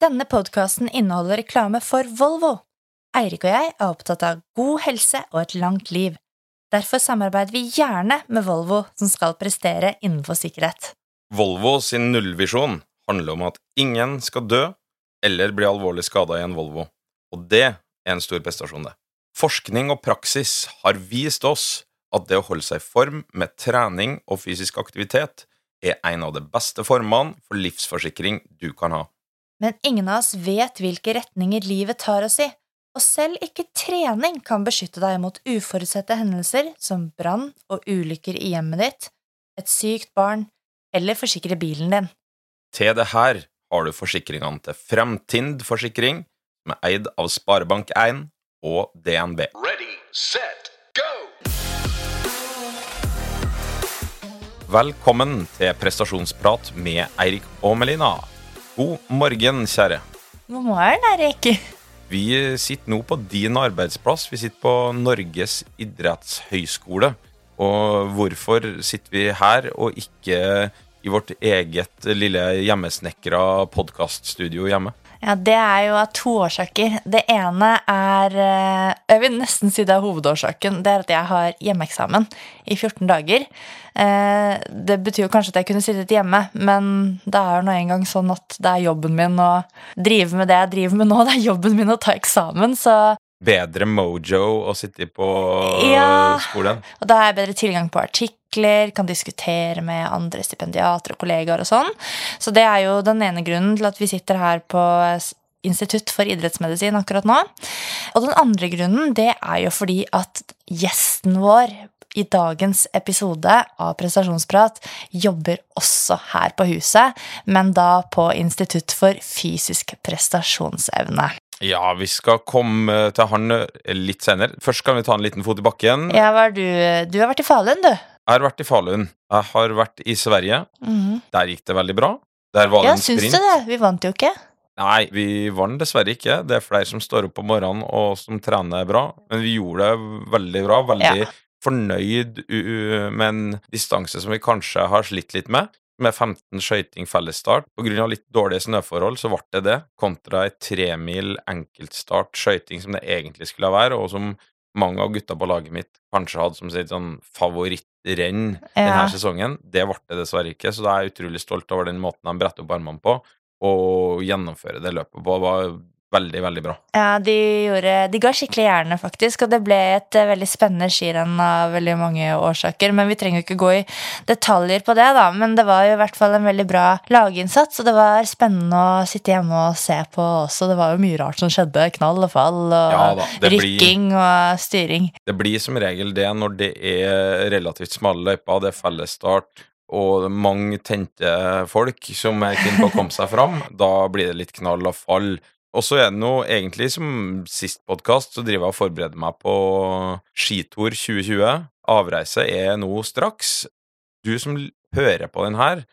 Denne podkasten inneholder reklame for Volvo. Eirik og jeg er opptatt av god helse og et langt liv. Derfor samarbeider vi gjerne med Volvo, som skal prestere innenfor sikkerhet. Volvo sin nullvisjon handler om at ingen skal dø eller bli alvorlig skada i en Volvo, og det er en stor prestasjon, det. Forskning og praksis har vist oss at det å holde seg i form med trening og fysisk aktivitet er en av de beste formene for livsforsikring du kan ha. Men ingen av oss vet hvilke retninger livet tar oss i, og selv ikke trening kan beskytte deg mot uforutsette hendelser som brann og ulykker i hjemmet ditt, et sykt barn eller forsikre bilen din. Til det her har du forsikringene til Fremtind Forsikring, som er eid av Sparebank1 og DNB. Ready, set, go! Velkommen til prestasjonsprat med Eirik og Melina. God morgen, kjære. God morgen, Erik. Vi sitter nå på din arbeidsplass. Vi sitter på Norges idrettshøyskole. Og hvorfor sitter vi her og ikke i vårt eget lille hjemmesnekra podkaststudio hjemme? Ja, Det er jo av to årsaker. Det ene er eh, Jeg vil nesten si det er hovedårsaken. Det er at jeg har hjemmeeksamen i 14 dager. Eh, Det betyr jo kanskje at jeg kunne sittet hjemme, men det er jo nå engang sånn at det er jobben min å drive med det jeg driver med nå. Det er jobben min å ta eksamen, så Bedre mojo å sitte på Ja. skolen. Og da har jeg bedre tilgang på artikler, kan diskutere med andre stipendiater og kollegaer og sånn. Så det er jo den ene grunnen til at vi sitter her på Institutt for idrettsmedisin akkurat nå. Og den andre grunnen, det er jo fordi at gjesten vår i dagens episode av Prestasjonsprat jobber også her på huset, men da på Institutt for fysisk prestasjonsevne. Ja, vi skal komme til han eh, litt senere. Først kan vi ta en liten fot i bakken. Ja, hva er du Du har vært i Falun, du. Jeg har vært i Falun. Jeg har vært i Sverige. Mhm. Der gikk det veldig bra. Der var det Ja, en syns du det? Vi vant jo ikke. Nei, vi vant dessverre ikke. Det er flere som står opp på morgenen og som trener bra. Men vi gjorde det veldig bra. Veldig Ja. fornøyd med en distanse som vi kanskje har slitt litt med. Med 15 skøyting fellesstart. Av litt dårlige snøforhold så ble det det, kontra ei tremil enkeltstart skøyting som det egentlig skulle være, og som mange av gutta på laget mitt kanskje hadde som sitt sånn favorittrenn Ja. denne sesongen. Det ble det dessverre ikke, så da er jeg utrolig stolt over den måten de bretter opp armene på, og gjennomfører det løpet på. Det var veldig, veldig bra. Ja, de, gjorde, de ga skikkelig jernet, faktisk, og det ble et eh, veldig spennende skirenn av veldig mange årsaker. Men vi trenger jo ikke gå i detaljer på det, da. Men det var jo i hvert fall en veldig bra laginnsats, og det var spennende å sitte hjemme og se på også. Det var jo mye rart som skjedde. Knall og fall og Ja da, det blir- rykking og styring. Det blir som regel det når det er relativt smale løyper, det er fellesstart og mange tente folk som er keen på å komme seg fram. Da blir det litt knall og fall. Og så er det noe egentlig som sist podkast, så driver jeg og forbereder meg på skitur 2020. Avreise er nå straks. Du som hører på den her,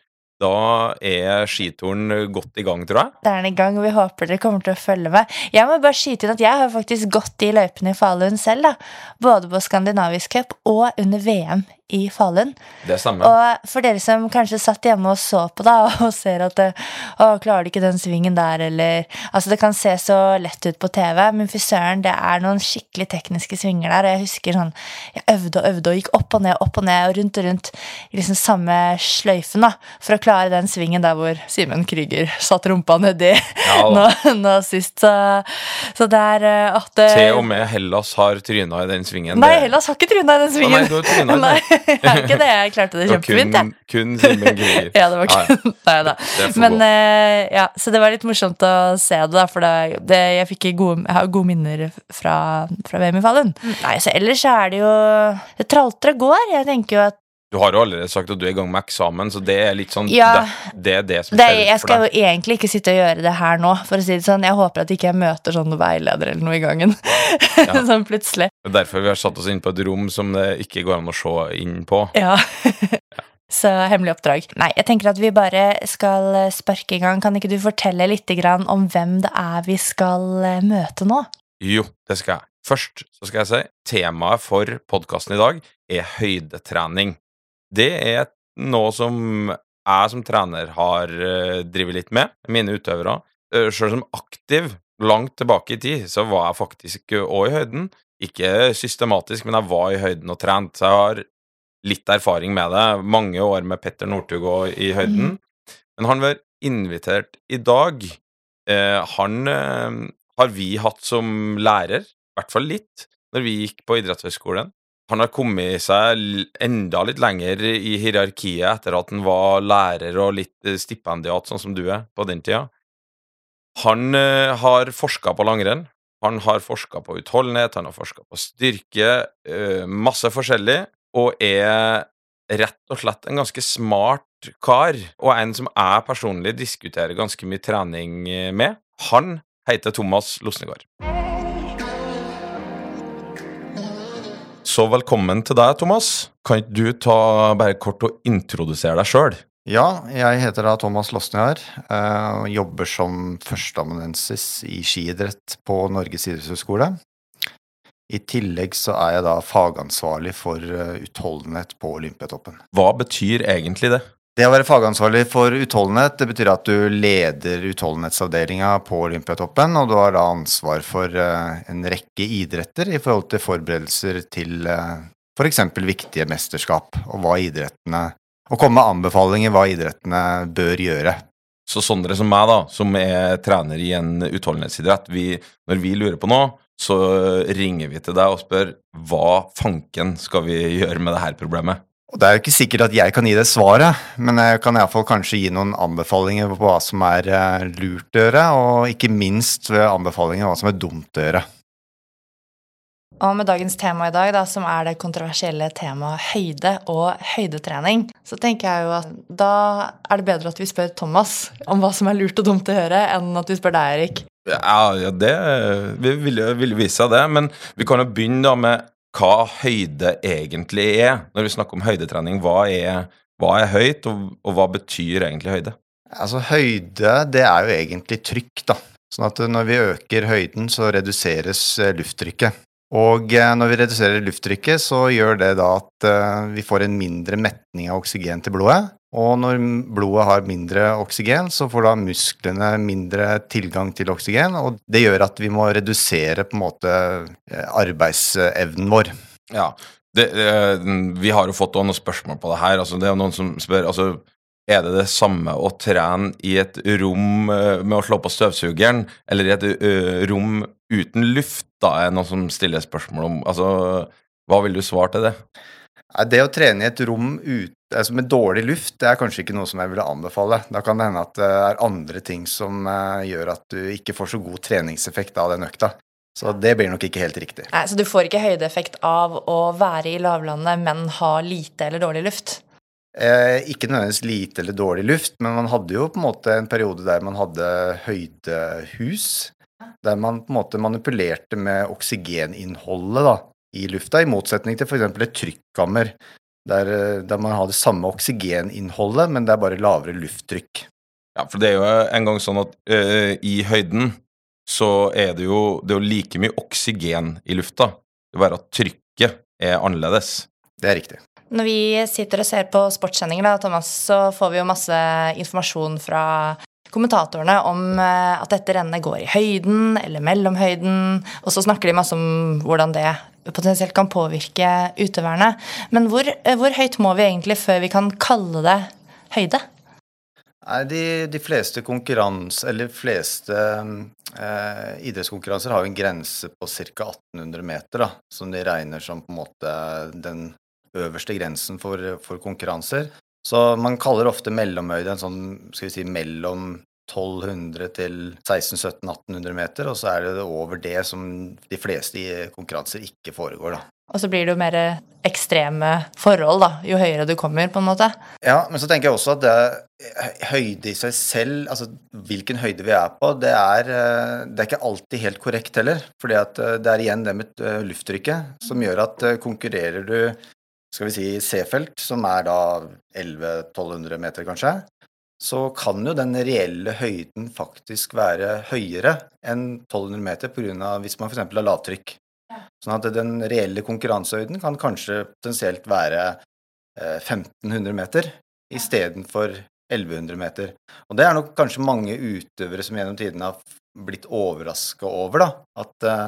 da er skituren godt i gang, tror jeg. Det er den i gang, og vi håper dere kommer til å følge med. Jeg må bare skyte inn at jeg har faktisk gått de løypene i Falun selv, da. Både på Skandinavisk cup og under VM i Falun. Det stemmer. Og for dere som kanskje satt hjemme og så på da, og ser at å, klarer du ikke den svingen der, eller Altså, det kan se så lett ut på TV, men fy søren, det er noen skikkelig tekniske svinger der. Og jeg husker sånn Jeg øvde og øvde og gikk opp og ned, opp og ned og rundt og rundt i liksom samme sløyfen, da, for å klare den svingen der hvor Simen Krüger satt rumpa nedi Ja nå, nå sist. Så, så det er eh, at det, Til og med Hellas har tryna i den svingen. Nei, Det- Hellas har ikke tryna i den svingen. nei, du har trynet i den. Nei, jeg har ikke det. Jeg klarte det Det kjempefint, jeg. kun, kun Simen Krüger. Ja, det var kun Nei da. Men eh, ja, så det var litt morsomt å se det, da, for det, det, jeg fikk gode, jeg har gode minner fra, fra VM i Falun. Nei, så ellers er det jo Det tralter og går. Jeg tenker jo at Du har jo allerede sagt at du er i gang med eksamen, så det er litt sånn Ja. det, det er det som skjer Jeg skal jo egentlig ikke sitte og gjøre det her nå, for å si det sånn. Jeg håper at ikke jeg møter sånn veileder eller noe i gangen. sånn plutselig. Det er derfor vi har satt oss inn på et rom som det ikke går an å se inn på. Ja. Så hemmelig oppdrag. Nei, jeg tenker at vi bare skal sparke i gang. Kan ikke du fortelle litt grann om hvem det er vi skal eh, møte nå? Jo, det skal jeg. Først så skal jeg si temaet for podkasten i dag er høydetrening. Det er noe som jeg som trener har uh, drevet litt med, mine utøvere. Selv sjøl som aktiv, langt tilbake i tid, så var jeg faktisk òg i høyden. Ikke systematisk, men jeg var i høyden og trent. Så jeg har litt erfaring med det. Mange år med Petter Northug òg i høyden. Men han var invitert i dag. Eh, han eh, har vi hatt som lærer, i hvert fall litt, når vi gikk på idrettshøyskolen. Han har kommet seg enda litt lenger i hierarkiet etter at han var lærer og litt eh, stipendiat, sånn som du er, på den tida. Han eh, har forska på langrenn. Han har forska på utholdenhet, han har forska på styrke, eh, masse forskjellig, og er rett og slett en ganske smart kar, og en som jeg personlig diskuterer ganske mye trening med. Han heter Thomas Losnegård. Så velkommen til deg, Thomas. Kan ikke du ta bare kort og introdusere deg sjøl? Ja, jeg heter da Thomas Losnehar eh, og jobber som førsteamanuensis i skiidrett på Norges idrettshøgskole. I tillegg så er jeg da fagansvarlig for eh, utholdenhet på Olympiatoppen. Hva betyr egentlig det? Det å være fagansvarlig for utholdenhet, det betyr at du leder utholdenhetsavdelinga på Olympiatoppen, og du har da ansvar for eh, en rekke idretter i forhold til forberedelser til f.eks. For viktige mesterskap, og hva idrettene Og komme med anbefalinger hva idrettene bør gjøre. Så sånne som meg, da, som er trener i en utholdenhetsidrett, vi, når vi lurer på noe, så ringer vi til deg og spør hva fanken skal vi gjøre med det her problemet? Og Det er jo ikke sikkert at jeg kan gi det svaret, men jeg kan iallfall kanskje gi noen anbefalinger på hva som er eh, lurt å gjøre, og ikke minst anbefalinger på hva som er dumt å gjøre. Og med dagens tema i dag, da, som er det kontroversielle temaet høyde og høydetrening, så tenker jeg jo at da er det bedre at vi spør Thomas om hva som er lurt og dumt å gjøre, enn at vi spør deg, Erik. Ja, ja det vi vil jo vil vise seg det, men vi kan jo begynne da med hva høyde egentlig er. Når vi snakker om høydetrening, hva er, hva er høyt, og, og hva betyr egentlig høyde? Altså Høyde, det er jo egentlig trykk, da. Sånn at når vi øker høyden, så reduseres eh, lufttrykket. Og eh, når vi reduserer lufttrykket, så gjør det da at eh, vi får en mindre metning av oksygen til blodet. Og når blodet har mindre oksygen, så får da musklene mindre tilgang til oksygen, og det gjør at vi må redusere på en måte eh, arbeidsevnen vår. Ja, det, vi har jo fått noen spørsmål på det her. Altså, det er noen som spør altså, Er det det samme å trene i et rom med å slå på støvsugeren, eller i et rom uten luft? Da er noe noen som stiller spørsmål om Altså, hva vil du svare til det? Det å trene i et rom ut, altså med dårlig luft, det er kanskje ikke noe som jeg ville anbefale. Da kan det hende at det er andre ting som eh, gjør at du ikke får så god treningseffekt av den økta. Så det blir nok ikke helt riktig. Nei, Så du får ikke høydeeffekt av å være i lavlandet, men ha lite eller dårlig luft? Eh, ikke nødvendigvis lite eller dårlig luft, men man hadde jo på en måte en periode der man hadde høydehus. Der man på en måte manipulerte med oksygeninnholdet da, i lufta, i motsetning til f.eks. et trykkammer. Der, eh, der man har det samme oksygeninnholdet, men det er bare lavere lufttrykk. Ja, for det er jo en gang sånn at øh, i høyden så er det jo det er jo like mye oksygen i lufta. Det er bare at trykket er annerledes. Det er riktig. Når vi sitter og ser på sportssendinger, da, Thomas, så får vi jo masse informasjon fra kommentatorene om eh, at dette rennet går i høyden eller mellom høyden, og så snakker de masse om hvordan det potensielt kan påvirke utøverne. Men hvor, eh, hvor høyt må vi egentlig før vi kan kalle det høyde? Nei, de, de fleste konkurrans, eller fleste eh, idrettskonkurranser har jo en grense på ca. 1800 meter, da, som de regner som på en måte den øverste grensen for, for konkurranser. Så man kaller ofte mellomhøyde en sånn, skal vi si, mellom 1200 til 1600-1700-1800 meter, og så er det over det som de fleste konkurranser ikke foregår, da. Og så blir det jo mer ekstreme forhold, da, jo høyere du kommer, på en måte. Ja, men så tenker jeg også at det, høyde i seg selv, altså hvilken høyde vi er på, det er, eh, det er ikke alltid helt korrekt heller. fordi at eh, det er igjen det med eh, lufttrykket som gjør at konkurrerer du skal vi si C-felt, som er da 1100-1200 meter kanskje, så kan jo den reelle høyden faktisk være høyere enn 1200 meter på grunn av hvis man f.eks. har lavtrykk. Sånn at den reelle konkurransehøyden kan kanskje potensielt være eh, 1500 meter istedenfor 1100 meter. Og det er nok kanskje mange utøvere som gjennom tidene har blitt overraska over, da. At, eh,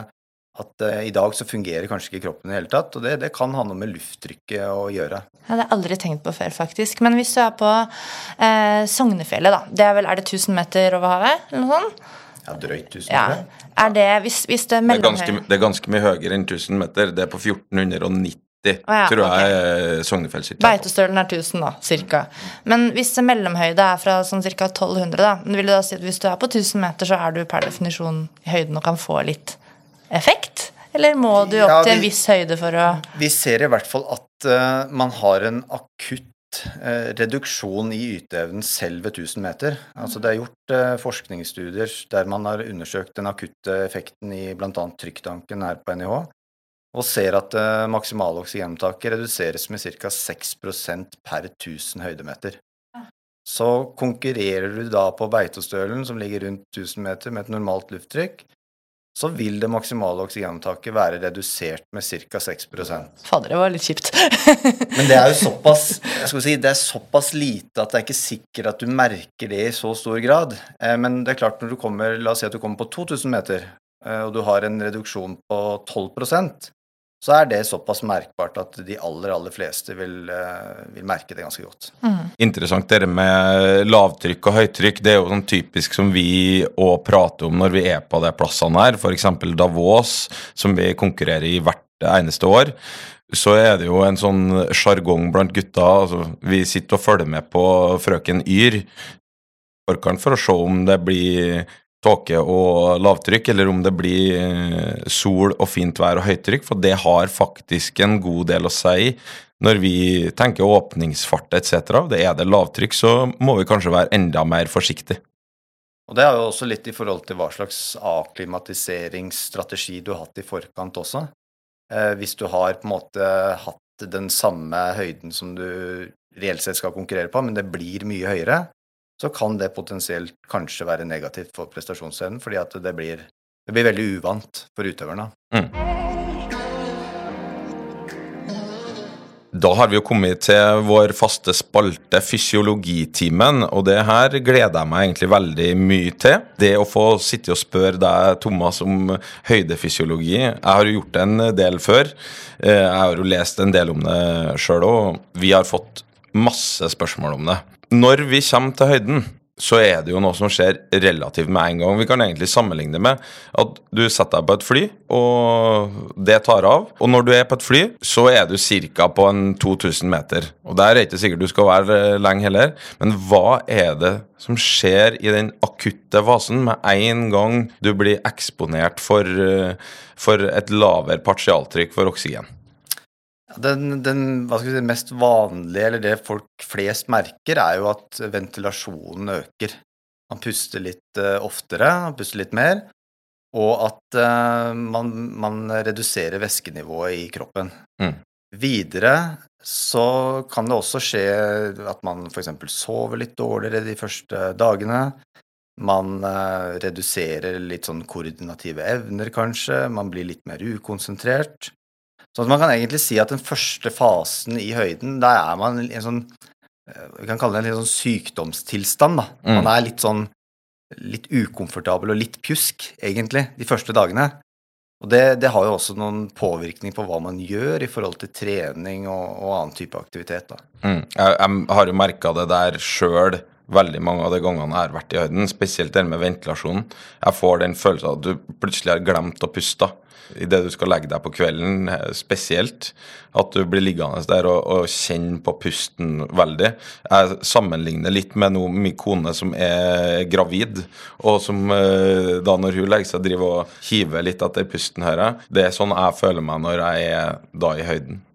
at uh, i dag så fungerer kanskje ikke kroppen i det hele tatt. Og det, det kan ha noe med lufttrykket å gjøre. Ja, det har jeg aldri tenkt på før, faktisk. Men hvis du er på eh, Sognefjellet, da. Det er vel, er det 1000 meter over havet? Eller noe sånt? Ja, drøyt 1000 Ja. meter. Er det hvis, hvis det er Det er, ganske, det er ganske mye høyere enn 1000 meter. Det er på 1490, Oh, ja, tror jeg ok. okay. Sognefjellshytta. er på. Beitostølen er 1000, da, cirka. Men hvis mellomhøyde er fra sånn ca. 1200, da, vil du da si at hvis du er på 1000 meter, så er du per definisjon i høyden og kan få litt effekt? Eller må du opp Ja, til en viss høyde for å Vi ser i hvert fall at uh, man har en akutt uh, reduksjon i yteevnen selv ved 1000 meter. Altså det er gjort uh, forskningsstudier der man har undersøkt den akutte effekten i bl.a. trykktanken her på NIH, og ser at uh, maksimale oksygenopptaket reduseres med ca. 6% per 1000 høydemeter. Så konkurrerer du da på Beitostølen, som ligger rundt 1000 meter, med et normalt lufttrykk, så vil det maksimale oksygenopptaket være redusert med ca. 6% Fader, det var litt kjipt. Men det er jo såpass jeg skal si, det er såpass lite at det er ikke sikkert at du merker det i så stor grad. Eh, Men det er klart når du kommer, la oss si at du kommer på 2000 meter, eh, og du har en reduksjon på 12 så er det såpass merkbart at de aller, aller fleste vil, eh, vil merke det ganske godt. Interessant det med lavtrykk og høytrykk. Det er jo sånn typisk som vi òg prater om når vi er på de plassene her. F.eks. Davos, som vi konkurrerer i hvert eneste år. Så er det jo en sånn sjargong blant gutta. Altså, vi sitter og følger med på Frøken Yr forkant for å se om det blir tåke og lavtrykk, eller om det blir eh, sol og fint vær og høytrykk, for det har faktisk en god del å si når vi tenker åpningsfart etc. Det er det lavtrykk, så må vi kanskje være enda mer forsiktige. Og det er jo også litt i forhold til hva slags aklimatiseringsstrategi du har hatt i forkant også. Eh, hvis du har på en måte hatt den samme høyden som du reelt sett skal konkurrere på, men det blir mye høyere, så kan det potensielt kanskje være negativt for prestasjonsevnen, fordi at det blir, det blir veldig uvant for utøverne. Da har vi jo kommet til vår faste spalte Fysiologitimen, og det her gleder jeg meg egentlig veldig mye til. Det å få sitte og spørre deg, Thomas, om høydefysiologi. Jeg har jo gjort det en del før. Eh, Jeg har jo lest en del om det sjøl òg. Vi har fått masse spørsmål om det. Når vi kommer til høyden, så er det jo noe som skjer relativt med en gang. Vi kan egentlig sammenligne med at du setter deg på et fly, og det tar av. Og når du er på et fly, så er du ca. på en 2000 meter. Og der er det ikke sikkert du skal være eh, lenge heller. Men hva er det som skjer i den akutte fasen med en gang du blir eksponert for, eh, for et lavere partialtrykk for oksygen? Den, den si, mest vanlige, eller det folk flest merker, er jo at ventilasjonen øker. Man puster litt eh, oftere, man puster litt mer, og at eh, man, man reduserer væskenivået i kroppen. Mm. Videre så kan det også skje at man f.eks. sover litt dårligere de første dagene. Man eh, reduserer litt sånn koordinative evner, kanskje. Man blir litt mer ukonsentrert. Så man kan egentlig si at den første fasen i høyden, der er man i en sånn eh, Vi kan kalle det en litt sånn sykdomstilstand, da. Mm. Man er litt sånn litt ukomfortabel og litt pjusk, egentlig, de første dagene. Og det, det har jo også noen påvirkning på hva man gjør i forhold til trening og, og annen type aktivitet, da. Mm. Jeg, jeg har jo merka det der sjøl veldig mange av de gangene jeg har vært i høyden, spesielt det med ventilasjonen. Jeg får den følelsen at du plutselig har glemt å puste idet du skal legge deg på kvelden, eh, spesielt. At du blir liggende der og, og kjenne på pusten veldig. Jeg sammenligner litt med noe, min kone som er gravid, og som eh, da når hun legger seg, driver og hiver litt etter pusten, hører jeg. Det er sånn jeg føler meg når jeg er da i høyden.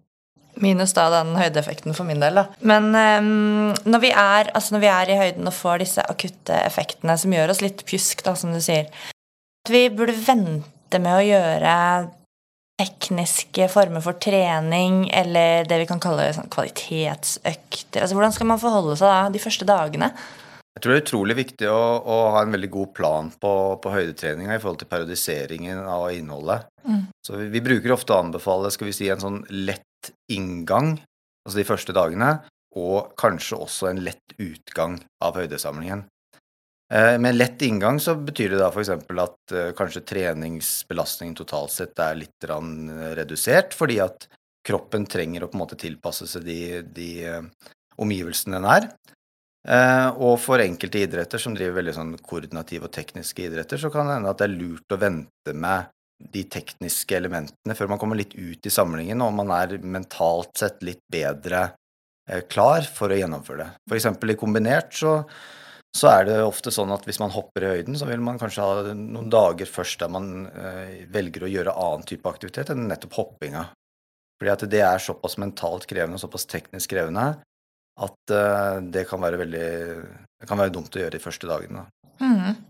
Minus da den høydeeffekten for min del. da. Men um, når, vi er, altså når vi er i høyden og får disse akutte effektene som gjør oss litt pjusk, da, som du sier At vi burde vente med å gjøre tekniske former for trening eller det vi kan kalle sånn kvalitetsøkter. Altså Hvordan skal man forholde seg da de første dagene? Jeg tror det er utrolig viktig å, å ha en veldig god plan på, på høydetreninga i forhold til periodiseringen av innholdet. Mm. Så vi, vi bruker ofte å anbefale skal vi si, en sånn lett inngang, altså de første dagene, og kanskje også en lett utgang av høydesamlingen. Eh, Med lett inngang så betyr det da f.eks. at eh, kanskje treningsbelastningen totalt sett er litt eh, redusert, fordi at kroppen trenger å på en måte tilpasse seg de, de omgivelsene den er. Og for enkelte idretter som driver veldig sånn koordinative og tekniske idretter, så kan det hende at det er lurt å vente med de tekniske elementene før man kommer litt ut i samlingen, og man er mentalt sett litt bedre klar for å gjennomføre det. Eksempel i kombinert så, så er det ofte sånn at hvis man hopper i høyden, så vil man kanskje ha noen dager først der man eh, velger å gjøre annen type aktivitet enn nettopp hoppinga. Fordi at det er såpass mentalt krevende og såpass teknisk krevende at eh, det kan være veldig Det kan være dumt å gjøre de første dagene. Da. Mhm.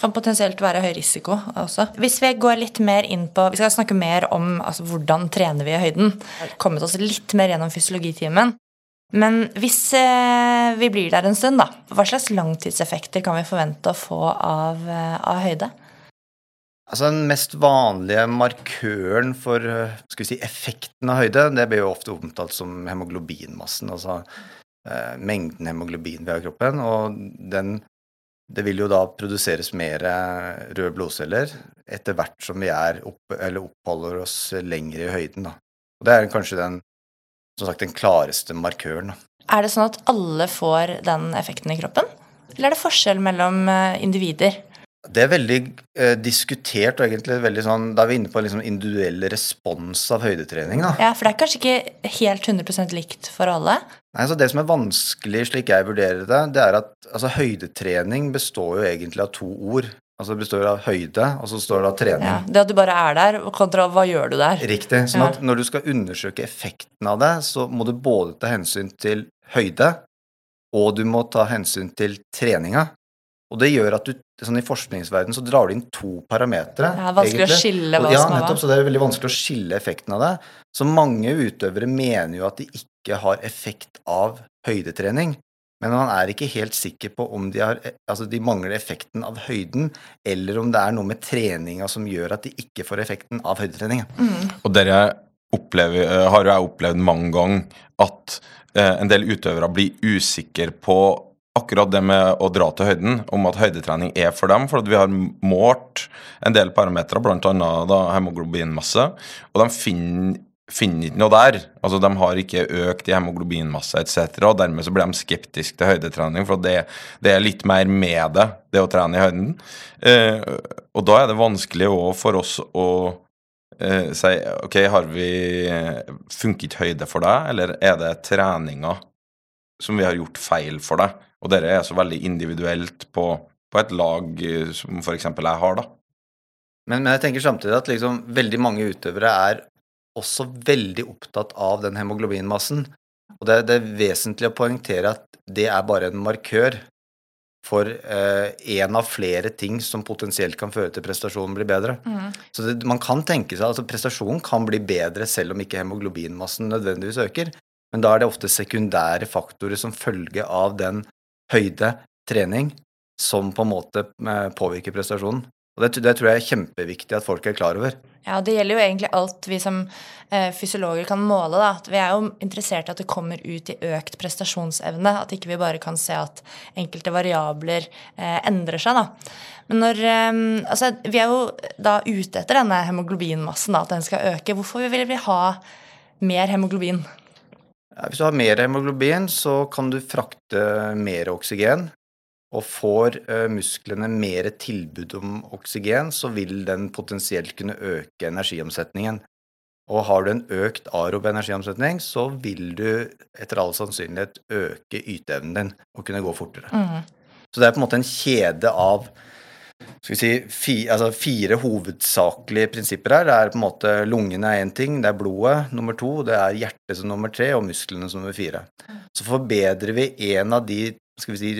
Kan potensielt være høy risiko også. Hvis vi går litt mer inn på Vi skal snakke mer om altså, hvordan trener vi i høyden. Kommet oss litt mer gjennom fysiologitimen. Men hvis eh, vi blir der en stund, da, hva slags langtidseffekter kan vi forvente å få av, eh, av høyde? Altså Den mest vanlige markøren for eh, si, effekten av høyde, det blir jo ofte omtalt som hemoglobinmassen. Altså eh, mengden hemoglobin vi har i kroppen. Og den, det vil jo da produseres mer røde blodceller etter hvert som vi er opp, eller oppholder oss lenger i høyden. Da. Og det er kanskje den, som sagt, den klareste markøren. Er det sånn at alle får den effekten i kroppen? Eller er det forskjell mellom eh, individer? Det er veldig eh, diskutert og egentlig veldig sånn Da er vi inne på liksom individuell respons av høydetrening. da. Ja, For det er kanskje ikke helt 100% likt for alle? Nei, altså Det som er vanskelig, slik jeg vurderer det, det er at altså, høydetrening består jo egentlig av to ord. Altså Det består av høyde, og så står det av trening. Ja, Det at du bare er der, kontra hva gjør du der? Riktig. Sånn Ja. at når du skal undersøke effekten av det, så må du både ta hensyn til høyde, og du må ta hensyn til treninga. Og det gjør at du sånn i forskningsverdenen så drar du inn to parametere. Er vanskelig å skille hva Og- ja, som er nettopp, så det er veldig vanskelig å skille effekten av det. Så mange utøvere mener jo at de ikke har effekt av høydetrening. Men man er ikke helt sikker på om de, har, altså de mangler effekten av høyden, eller om det er noe med treninga som gjør at de ikke får effekten av høydetreningen. Og dere opplever, eh, har jo opplevd mange ganger at eh, en del utøvere blir usikre på akkurat det med å dra til høyden, om at høydetrening er for dem, for vi har målt en del parametere, bl.a. hemoglobinmasse, og de finner finner ikke noe der. Altså, De har ikke økt i hemoglobinmasse etc., og dermed så blir de skeptiske til høydetrening, for det, det er litt mer med det, det å trene i høyden. Eh, og da er det vanskelig òg for oss å eh, si OK, har vi funket høyde for deg, eller er det treninga som vi har gjort feil for deg? Og dette er så veldig individuelt på, på et lag eh, som f.eks. jeg har, da. Men, men jeg tenker samtidig at liksom veldig mange utøvere er også veldig opptatt av den hemoglobinmassen. Og det, det er vesentlig å poengtere at det er bare en markør for eh, en av flere ting som potensielt kan føre til prestasjonen blir bedre. Så det, man kan tenke seg altså prestasjonen kan bli bedre selv om ikke hemoglobinmassen nødvendigvis øker. Men da er det ofte sekundære faktorer som følge av den høyde trening som på en måte eh, påvirker prestasjonen. Og det, det tror jeg er kjempeviktig at folk er klar over. Ja, og det gjelder jo egentlig alt vi som eh, fysiologer kan måle. da, at Vi er jo interessert i at det kommer ut i økt prestasjonsevne. At ikke vi bare kan se at enkelte variabler eh, endrer seg. da. Men når, eh, altså, Vi er jo da ute etter denne hemoglobinmassen, da, at den skal øke. Hvorfor vil vi ha mer hemoglobin? Hvis du har mer hemoglobin, så kan du frakte mer oksygen. Og får eh, musklene mer tilbud om oksygen, så vil den potensielt kunne øke energiomsetningen. Og har du en økt arob energiomsetning, så vil du etter all sannsynlighet øke yteevnen din og kunne gå fortere. Så det er på en måte en kjede av skal vi si, fi, altså fire hovedsakelige prinsipper her. Det er på en måte Lungene er én ting, det er blodet nummer to, det er hjertet som nummer tre og musklene som nummer fire. Så forbedrer vi en av de skal vi si,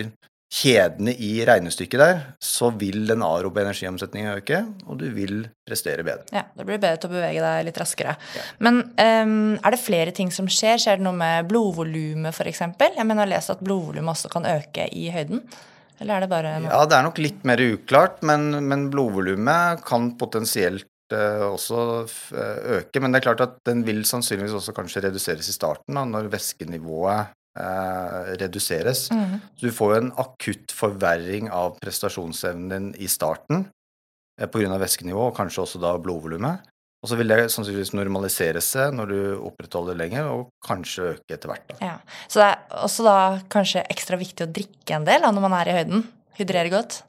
kjedene i regnestykket der, så vil den arobe energiomsetningen øke, og du vil prestere bedre. Ja, det blir bedre til å bevege deg litt raskere. Men um, er det flere ting som skjer? Skjer det noe med blodvolumet f.eks.? Jeg mener, jeg har lest at blodvolumet også kan øke i høyden. Eller er det bare noe Ja, det er nok litt mer uklart, men, men blodvolumet kan potensielt eh, også eh, øke. Men det er klart at den vil sannsynligvis også kanskje reduseres i starten, da, når væskenivået eh, reduseres. Mm. Så du får jo en akutt forverring av prestasjonsevnen din i starten eh, pga. væskenivå, og kanskje også da blodvolumet. Og så vil det sannsynligvis normalisere seg når du opprettholder lenger, og kanskje øke etter hvert. da. Ja. Så det er også da kanskje ekstra viktig å drikke en del da, når man er i høyden. Hydrere godt.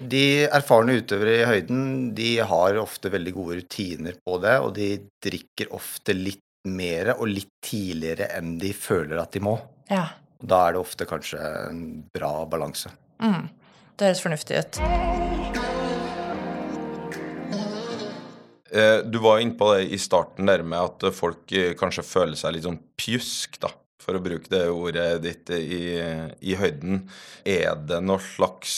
De erfarne utøvere i høyden de har ofte veldig gode rutiner på det, og de drikker ofte litt mer og litt tidligere enn de føler at de må. Ja. Da er det ofte kanskje en bra balanse. Mm. Det høres fornuftig ut. Eh, Du var inne på det i starten der med at folk eh, kanskje føler seg litt sånn pjusk, da, for å bruke det ordet ditt i, i høyden. Er det noen slags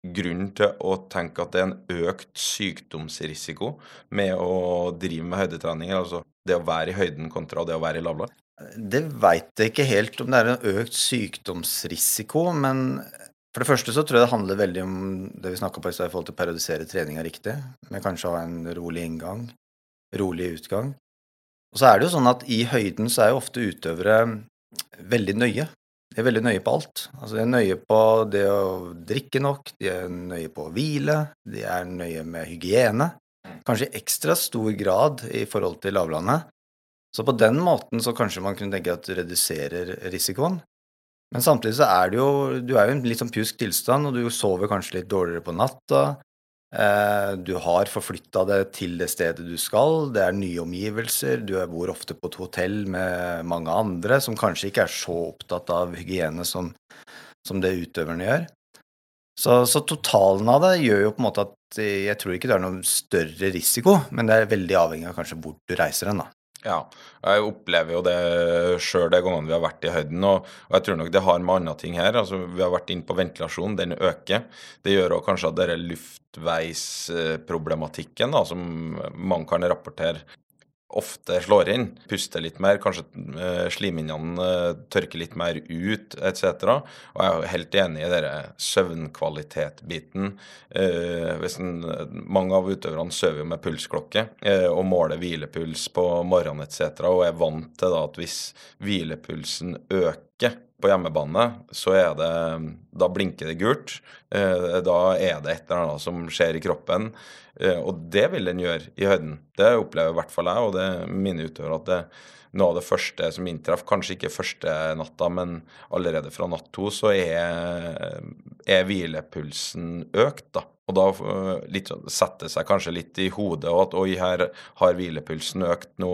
grunn til å tenke at det er en økt sykdomsrisiko med å drive med høydetrening? Altså det å være i høyden kontra det å være i lavland? Det veit jeg ikke helt om det er en økt sykdomsrisiko, men for det første så tror jeg det handler veldig om det vi snakka på i stad i forhold til å periodisere treninga riktig, med kanskje å ha en rolig inngang, rolig utgang. Og så er det jo sånn at i høyden så er jo ofte utøvere veldig nøye. De er veldig nøye på alt. Altså De er nøye på det å drikke nok, de er nøye på å hvile, de er nøye med hygiene. Kanskje i ekstra stor grad i forhold til lavlandet. Så på den måten så kanskje man kunne tenke at du reduserer risikoen. Men samtidig så er det jo Du er jo i en litt sånn pjusk tilstand, og du sover kanskje litt dårligere på natta. Eh, du har forflytta deg til det stedet du skal, det er nye omgivelser, du bor ofte på et hotell med mange andre som kanskje ikke er så opptatt av hygiene som, som det utøverne gjør. Så, så totalen av det gjør jo på en måte at jeg tror ikke det er noen større risiko, men det er veldig avhengig av kanskje hvor du reiser hen, da. Ja, jeg opplever jo det sjøl de gangene vi har vært i høyden. Og, jeg tror nok det har med andre ting her. altså Vi har vært inne på ventilasjon, den øker. Det gjør òg kanskje at denne luftveisproblematikken, da, som mange kan rapportere, ofte slår inn. Puster litt mer, kanskje eh, slimhinnene eh, tørker litt mer ut, etc. Og jeg er helt enig i denne søvnkvalitet-biten. Eh, mange av utøverne sover jo med pulsklokke og måler hvilepuls på morgenen etc. Og er vant til at hvis hvilepulsen øker på hjemmebane, så er det Da blinker det gult. Eh, da er det et eller annet som skjer i kroppen. Eh, og det vil den gjøre i høyden. Det opplever i hvert fall jeg, og det minner utøvere, at det noe av det første som inntreffer, kanskje ikke første natta, men allerede fra natt to, så er, er hvilepulsen økt, da. Og da øh, litt, sånn- setter seg kanskje litt i hodet og at oi, her har hvilepulsen økt, nå,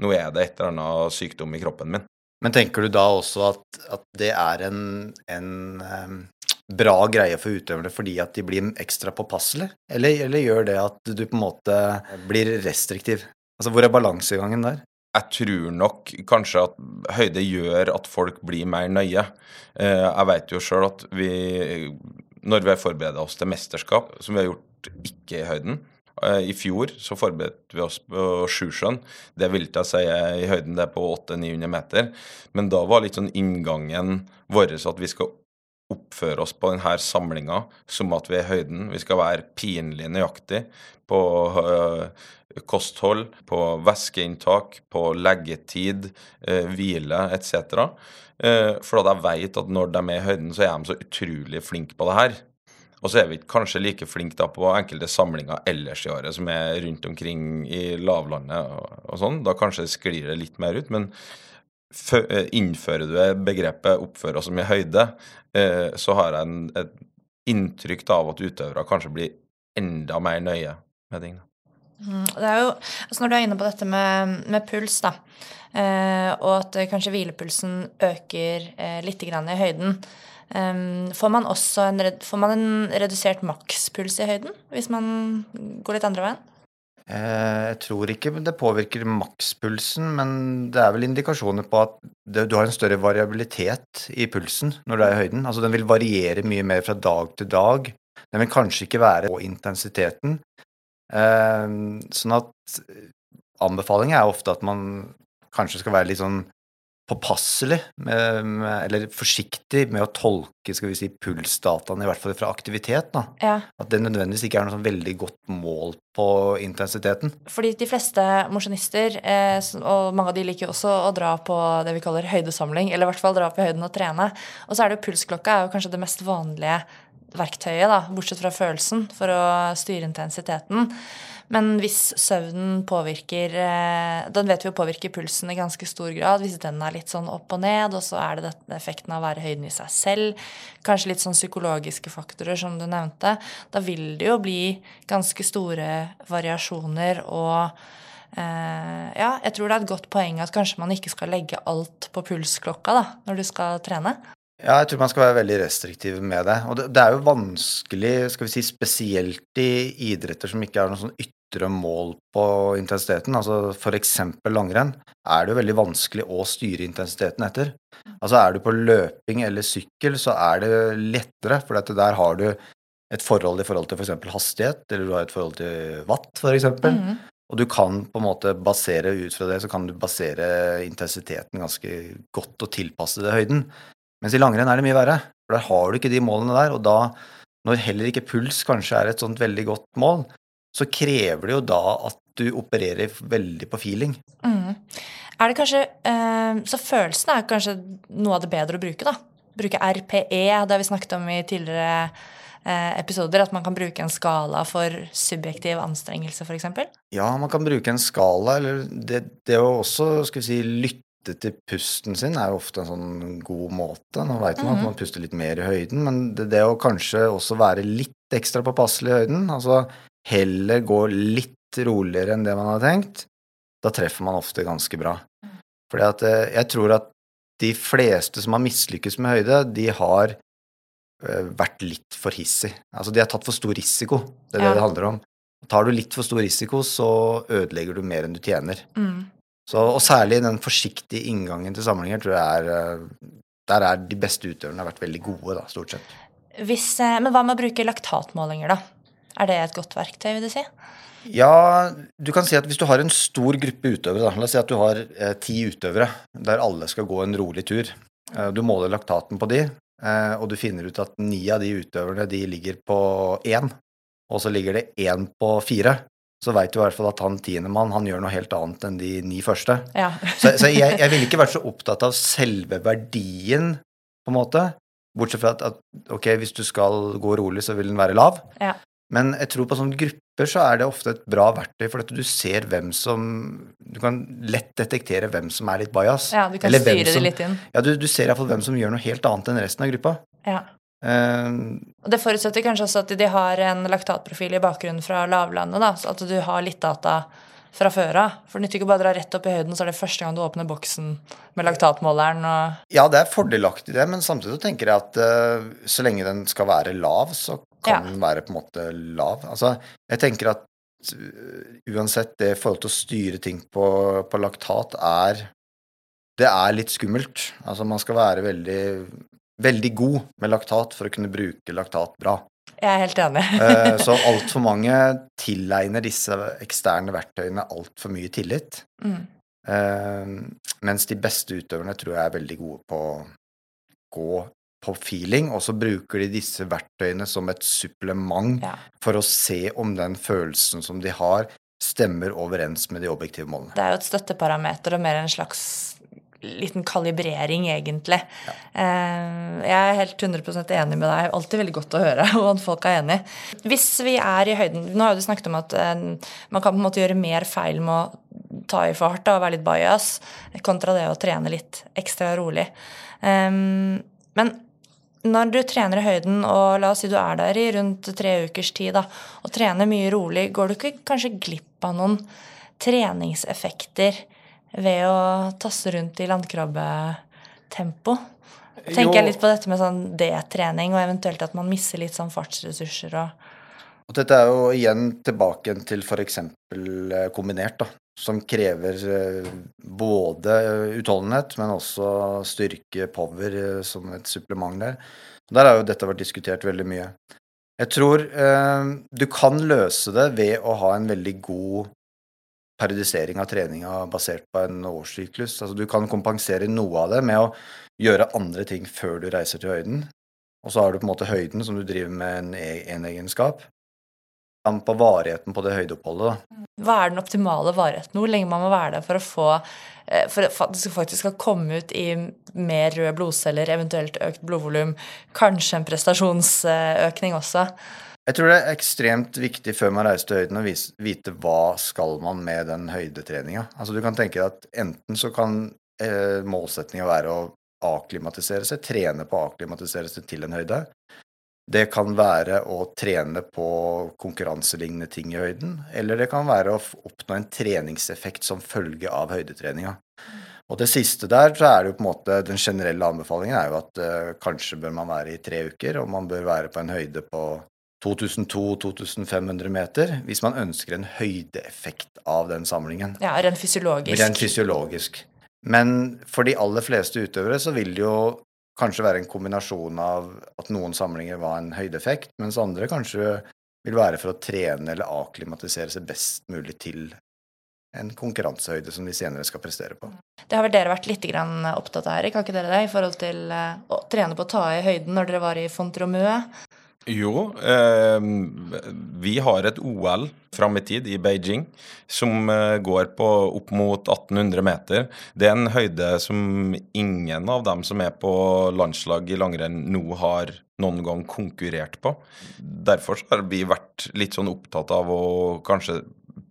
nå er det et eller annet sykdom i kroppen min. Men tenker du da også at, at det er en, en um, bra greie for utøverne fordi at de blir ekstra påpasselige? Eller, eller gjør det at du på en måte blir restriktiv? Altså, hvor er balansegangen der? Jeg tror nok kanskje at høyde gjør at folk blir mer nøye. Eh, Jeg vet jo sjøl at vi, når vi har forberedt oss til mesterskap, som vi har gjort ikke i høyden I fjor så forberedte vi oss på Sjusjøen. Det vil jeg si er i høyden det er på 800-900 meter. Men da var litt sånn inngangen vår at vi skal oppføre oss på denne samlinga som at vi er i høyden. Vi skal være pinlig nøyaktig på øh, kosthold, på væskeinntak, på leggetid, hvile etc. Eh, for at jeg vet at når de er i høyden, så er de så utrolig flinke på det her. Og så er vi kanskje like flinke på enkelte samlinger ellers i året, som er rundt omkring i lavlandet og, og sånn. Da kanskje sklir det litt mer ut. Men fø- eh, innfører du begrepet 'oppføre oss i høyde', eh, så har jeg en, et inntrykk av at utøvere kanskje blir enda mer nøye med ting. Mm, Det er jo, altså når du er inne på dette med, med puls, da, eh, og at kanskje hvilepulsen øker eh, litt i høyden, eh, får, man en, får man en redusert makspuls i høyden hvis man går litt andre veien? Eh, Jeg tror ikke det påvirker makspulsen, men det er vel indikasjoner på at du har en større variabilitet i pulsen når du er i høyden. Altså den vil variere mye mer fra dag til dag. Den vil kanskje ikke være på intensiteten. Sånn at anbefalingen er ofte at man kanskje skal være litt sånn påpasselig, med, med, eller forsiktig med å tolke skal vi si, pulsdataene, i hvert fall fra aktivitet. da. Ja, At det nødvendigvis ikke er noe sånn veldig godt mål på intensiteten. fordi de fleste mosjonister, eh, og mange av de liker jo også å dra på det vi kaller høydesamling, eller i hvert fall dra opp i høyden og trene. Og så er det jo pulsklokka er jo kanskje det mest vanlige verktøyet, da, bortsett fra følelsen, for å styre intensiteten. Men hvis søvnen påvirker eh, Den vet vi jo påvirker pulsen i ganske stor grad. Hvis den er litt sånn opp og ned, og så er det effekten av å være høyden i seg selv, kanskje litt sånn psykologiske faktorer, som du nevnte, da vil det jo bli ganske store variasjoner og Uh, Ja, jeg tror det er et godt poeng at kanskje man ikke skal legge alt på pulsklokka da, når du skal trene. Ja, jeg tror man skal være veldig restriktiv med det. Og det, det er jo vanskelig, skal vi si spesielt i idretter som ikke har noe sånn ytre mål på intensiteten, altså eksempel langrenn, er det jo veldig vanskelig å styre intensiteten etter. Altså er du på løping eller sykkel, så er det lettere, for der har du et forhold i forhold til f.eks. For hastighet, eller du har et forhold til watt, f.eks. Mhm. Og du kan på en måte basere ut fra det, så kan du basere intensiteten ganske godt og tilpasse det høyden. Mens i langrenn er det mye verre, for der har du ikke de målene der. Og da, når heller ikke puls kanskje er et sånt veldig godt mål, så krever det jo da at du opererer veldig på feeling. Mm. Er det kanskje øh, Så følelsen er kanskje noe av det bedre å bruke, da. Bruke RPE, det har vi snakket om i tidligere øh, episoder, at man kan bruke en skala for subjektiv anstrengelse, f.eks. Ja, man kan bruke en skala, eller det, det å også, skal vi si, lytte til pusten sin er jo ofte en sånn god måte. Nå veit man at man puster litt mer i høyden, men det, det å kanskje også være litt ekstra påpasselig i høyden, altså heller gå litt roligere enn det man har tenkt, da treffer man ofte ganske bra. Fordi at eh, jeg tror at de fleste som har mislykkes med høyde, de har eh, vært litt for hissig. Altså de har tatt for stor risiko. Det er Ja. det det handler om. Tar du litt for stor risiko, så ødelegger du mer enn du tjener. Mm. Så, og særlig den forsiktige inngangen til samlinger tror jeg er eh, Der er de beste utøverne vært veldig gode, da, stort sett. Hvis, eh, men hva med å bruke laktatmålinger, da? Er det et godt verktøy, vil du si? Ja, du kan si at hvis du har en stor gruppe utøvere, da, la oss si at du har eh, ti utøvere der alle skal gå en rolig tur. Eh, du måler laktaten på de, eh, og du finner ut at ni av de utøverne de ligger på én, og så ligger det én på fire. Så veit du i hvert fall at han tiendemann han gjør noe helt annet enn de ni første. Ja. Så, så jeg, jeg ville ikke vært så opptatt av selve verdien, på en måte. Bortsett fra at, at ok, hvis du skal gå rolig, så vil den være lav. Ja. Men jeg tror på sånne grupper så er det ofte et bra verktøy, for at du ser hvem som Du kan lett detektere hvem som er litt bajas. ja, du kan styre det litt inn. Ja, du, du ser iallfall hvem som gjør noe helt annet enn resten av gruppa. Ja. Eh, Og det forutsetter kanskje også at de har en laktatprofil i bakgrunnen fra lavlandet, da, så at du har litt data fra før av. For det nytter ikke bare å dra rett opp i høyden, så er det første gang du åpner boksen med laktatmåleren og ja, det er fordelaktig, det, men samtidig så tenker jeg at uh, så lenge den skal være lav, så kan Ja. den være på en måte lav. Altså, jeg tenker at uh, uansett det forhold til å styre ting på, på laktat er Det er litt skummelt. Altså, man skal være veldig, veldig god med laktat for å kunne bruke laktat bra. Jeg er helt enig. Eh, Så altfor mange tilegner disse eksterne verktøyene altfor mye tillit. Mm. Eh, mens de beste utøverne tror jeg er veldig gode på å gå på feeling, og så bruker de disse verktøyene som et supplement Ja. for å se om den følelsen som de har, stemmer overens med de objektive målene. Det er jo et støtteparameter og mer en slags liten kalibrering, egentlig. Ja. Jeg er helt 100% enig med deg. Alltid veldig godt å høre hvordan folk er enig. Hvis vi er i høyden Nå har du snakket om at eh, man kan på en måte gjøre mer feil med å ta i fart da, og være litt bajas, kontra det å trene litt ekstra rolig. Um, men når du trener i høyden, og la oss si du er der i rundt tre ukers tid, da, og trener mye rolig, går du ikke kanskje glipp av noen treningseffekter ved å tasse rundt i landkrabbetempo? Tenker jeg litt på dette med sånn D-trening, og eventuelt at man mister litt sånn fartsressurser og Og dette er jo igjen tilbake til f.eks. kombinert, da, som krever eh, både utholdenhet, men også styrke, power, eh, som et supplement der. Der har jo dette vært diskutert veldig mye. Jeg tror eh, du kan løse det ved å ha en veldig god periodisering av treninga basert på en årssyklus. Altså, du kan kompensere noe av det med å gjøre andre ting før du reiser til høyden. Og så har du på en måte høyden som du driver med en, e- en egenskap. An På varigheten på det høydeoppholdet. da. Hva er den optimale varigheten? Hvor lenge man må være der for å få eh, For at det faktisk skal komme ut i mer røde blodceller, eventuelt økt blodvolum, kanskje en prestasjonsøkning også. Jeg tror det er ekstremt viktig før man reiser til høyden å vite hva skal man med den høydetreninga. Altså du kan tenke deg at enten så kan eh, målsettinga være å akklimatisere seg, trene på å akklimatisere seg til en høyde. Det kan være å trene på konkurranselignende ting i høyden, eller det kan være å oppnå en treningseffekt som følge av høydetreninga. Og det siste der, så er det jo på en måte den generelle anbefalingen er jo at eh, kanskje bør man være i tre uker, og man bør være på en høyde på 2200-2500 meter hvis man ønsker en høydeeffekt av den samlingen. Ja, rent fysiologisk. Rent fysiologisk. Men for de aller fleste utøvere så vil det jo kanskje være en kombinasjon av at noen samlinger var en høydeeffekt, mens andre kanskje vil være for å trene eller akklimatisere seg best mulig til en konkurransehøyde som de senere skal prestere på. Det har vel dere vært litt opptatt av, Erik, har ikke dere det? I forhold til eh, å trene på å ta i høyden når dere var i Fontromø? Jo, eh, vi har et OL fram i tid i Beijing som eh, går på opp mot 1800 meter. Det er en høyde som ingen av dem som er på landslag i langrenn nå har noen gang konkurrert på. Derfor har vi vært litt sånn opptatt av å kanskje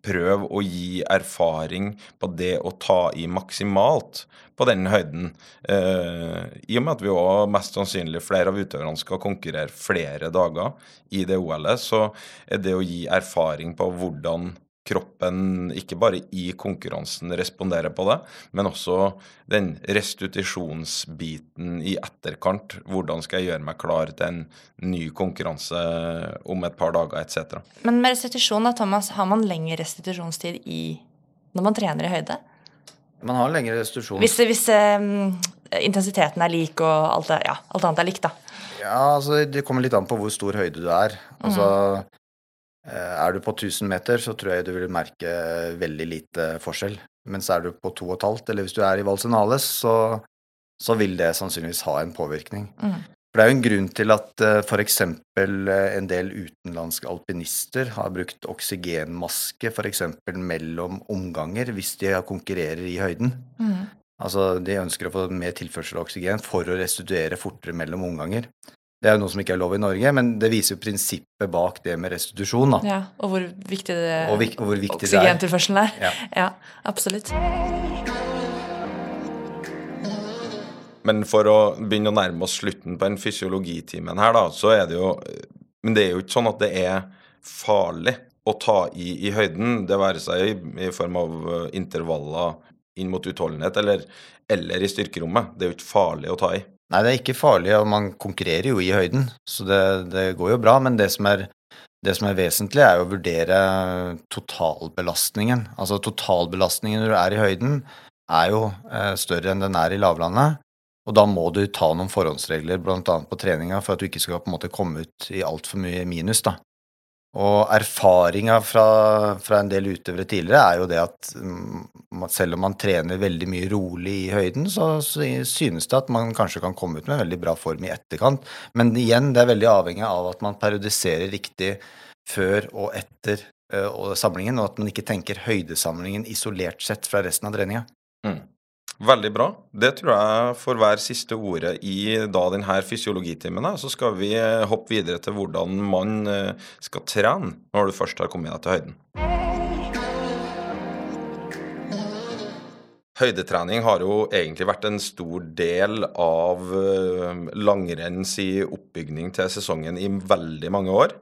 prøve å gi erfaring på det å ta i maksimalt på den høyden. Eh, I og med at vi også mest sannsynlig flere av utøverne skal konkurrere flere dager i det OL-et, så er det å gi erfaring på hvordan kroppen ikke bare i konkurransen responderer på det, men også den restitusjonsbiten i etterkant. Hvordan skal jeg gjøre meg klar til en ny konkurranse om et par dager, etc. Men med restitusjon, da, Thomas, har man lengre restitusjonstid i når man trener i høyde? Man har lengre restitusjon. Hvis, hvis um, intensiteten er lik og alt, ja, alt annet er likt, da. Ja, altså det kommer litt an på hvor stor høyde du er. Altså mm. er du på 1000 meter, så tror jeg du vil merke veldig lite forskjell. Mens er du på 2,5, eller hvis du er i Valsenales, så, så vil det sannsynligvis ha en påvirkning. Mm. For det er jo en grunn til at uh, f.eks. en del utenlandske alpinister har brukt oksygenmaske f.eks. mellom omganger hvis de konkurrerer i høyden. Mm. Altså, De ønsker å få mer tilførsel av oksygen for å restituere fortere mellom omganger. Det er jo noe som ikke er lov i Norge, men det viser jo prinsippet bak det med restitusjon. da. Ja, og hvor viktig det Og vik- hvor viktig er. oksygentilførselen er. Ja. ja, absolutt. Men for å begynne å nærme oss slutten på den fysiologitimen her, da, så er det jo Men det er jo ikke sånn at det er farlig å ta i i høyden, det være seg i, i form av eh, intervaller inn mot utholdenhet eller, eller i styrkerommet. Det er jo ikke farlig å ta i. Nei, det er ikke farlig, og man konkurrerer jo i høyden, så det, det går jo bra. Men det som, er, det som er vesentlig, er å vurdere totalbelastningen. Altså totalbelastningen når du er i høyden, er jo eh, større enn den er i lavlandet. Og da må du ta noen forhåndsregler, bl.a. på treninga, for at du ikke skal på en måte komme ut i altfor mye minus. da. Og erfaringa fra, fra en del utøvere tidligere er jo det at mm, selv om man trener veldig mye rolig i høyden, så, synes det at man kanskje kan komme ut med en veldig bra form i etterkant. Men igjen, det er veldig avhengig av at man periodiserer riktig før og etter ø, og samlingen, og at man ikke tenker høydesamlingen isolert sett fra resten av treninga. Veldig bra. Det tror jeg får være siste ordet i da denne fysiologitimen. Så skal vi eh, hoppe videre til hvordan man eh, skal trene når du først har kommet deg til høyden. Høydetrening har jo egentlig vært en stor del av eh, langrenns i oppbygning til sesongen i veldig mange år.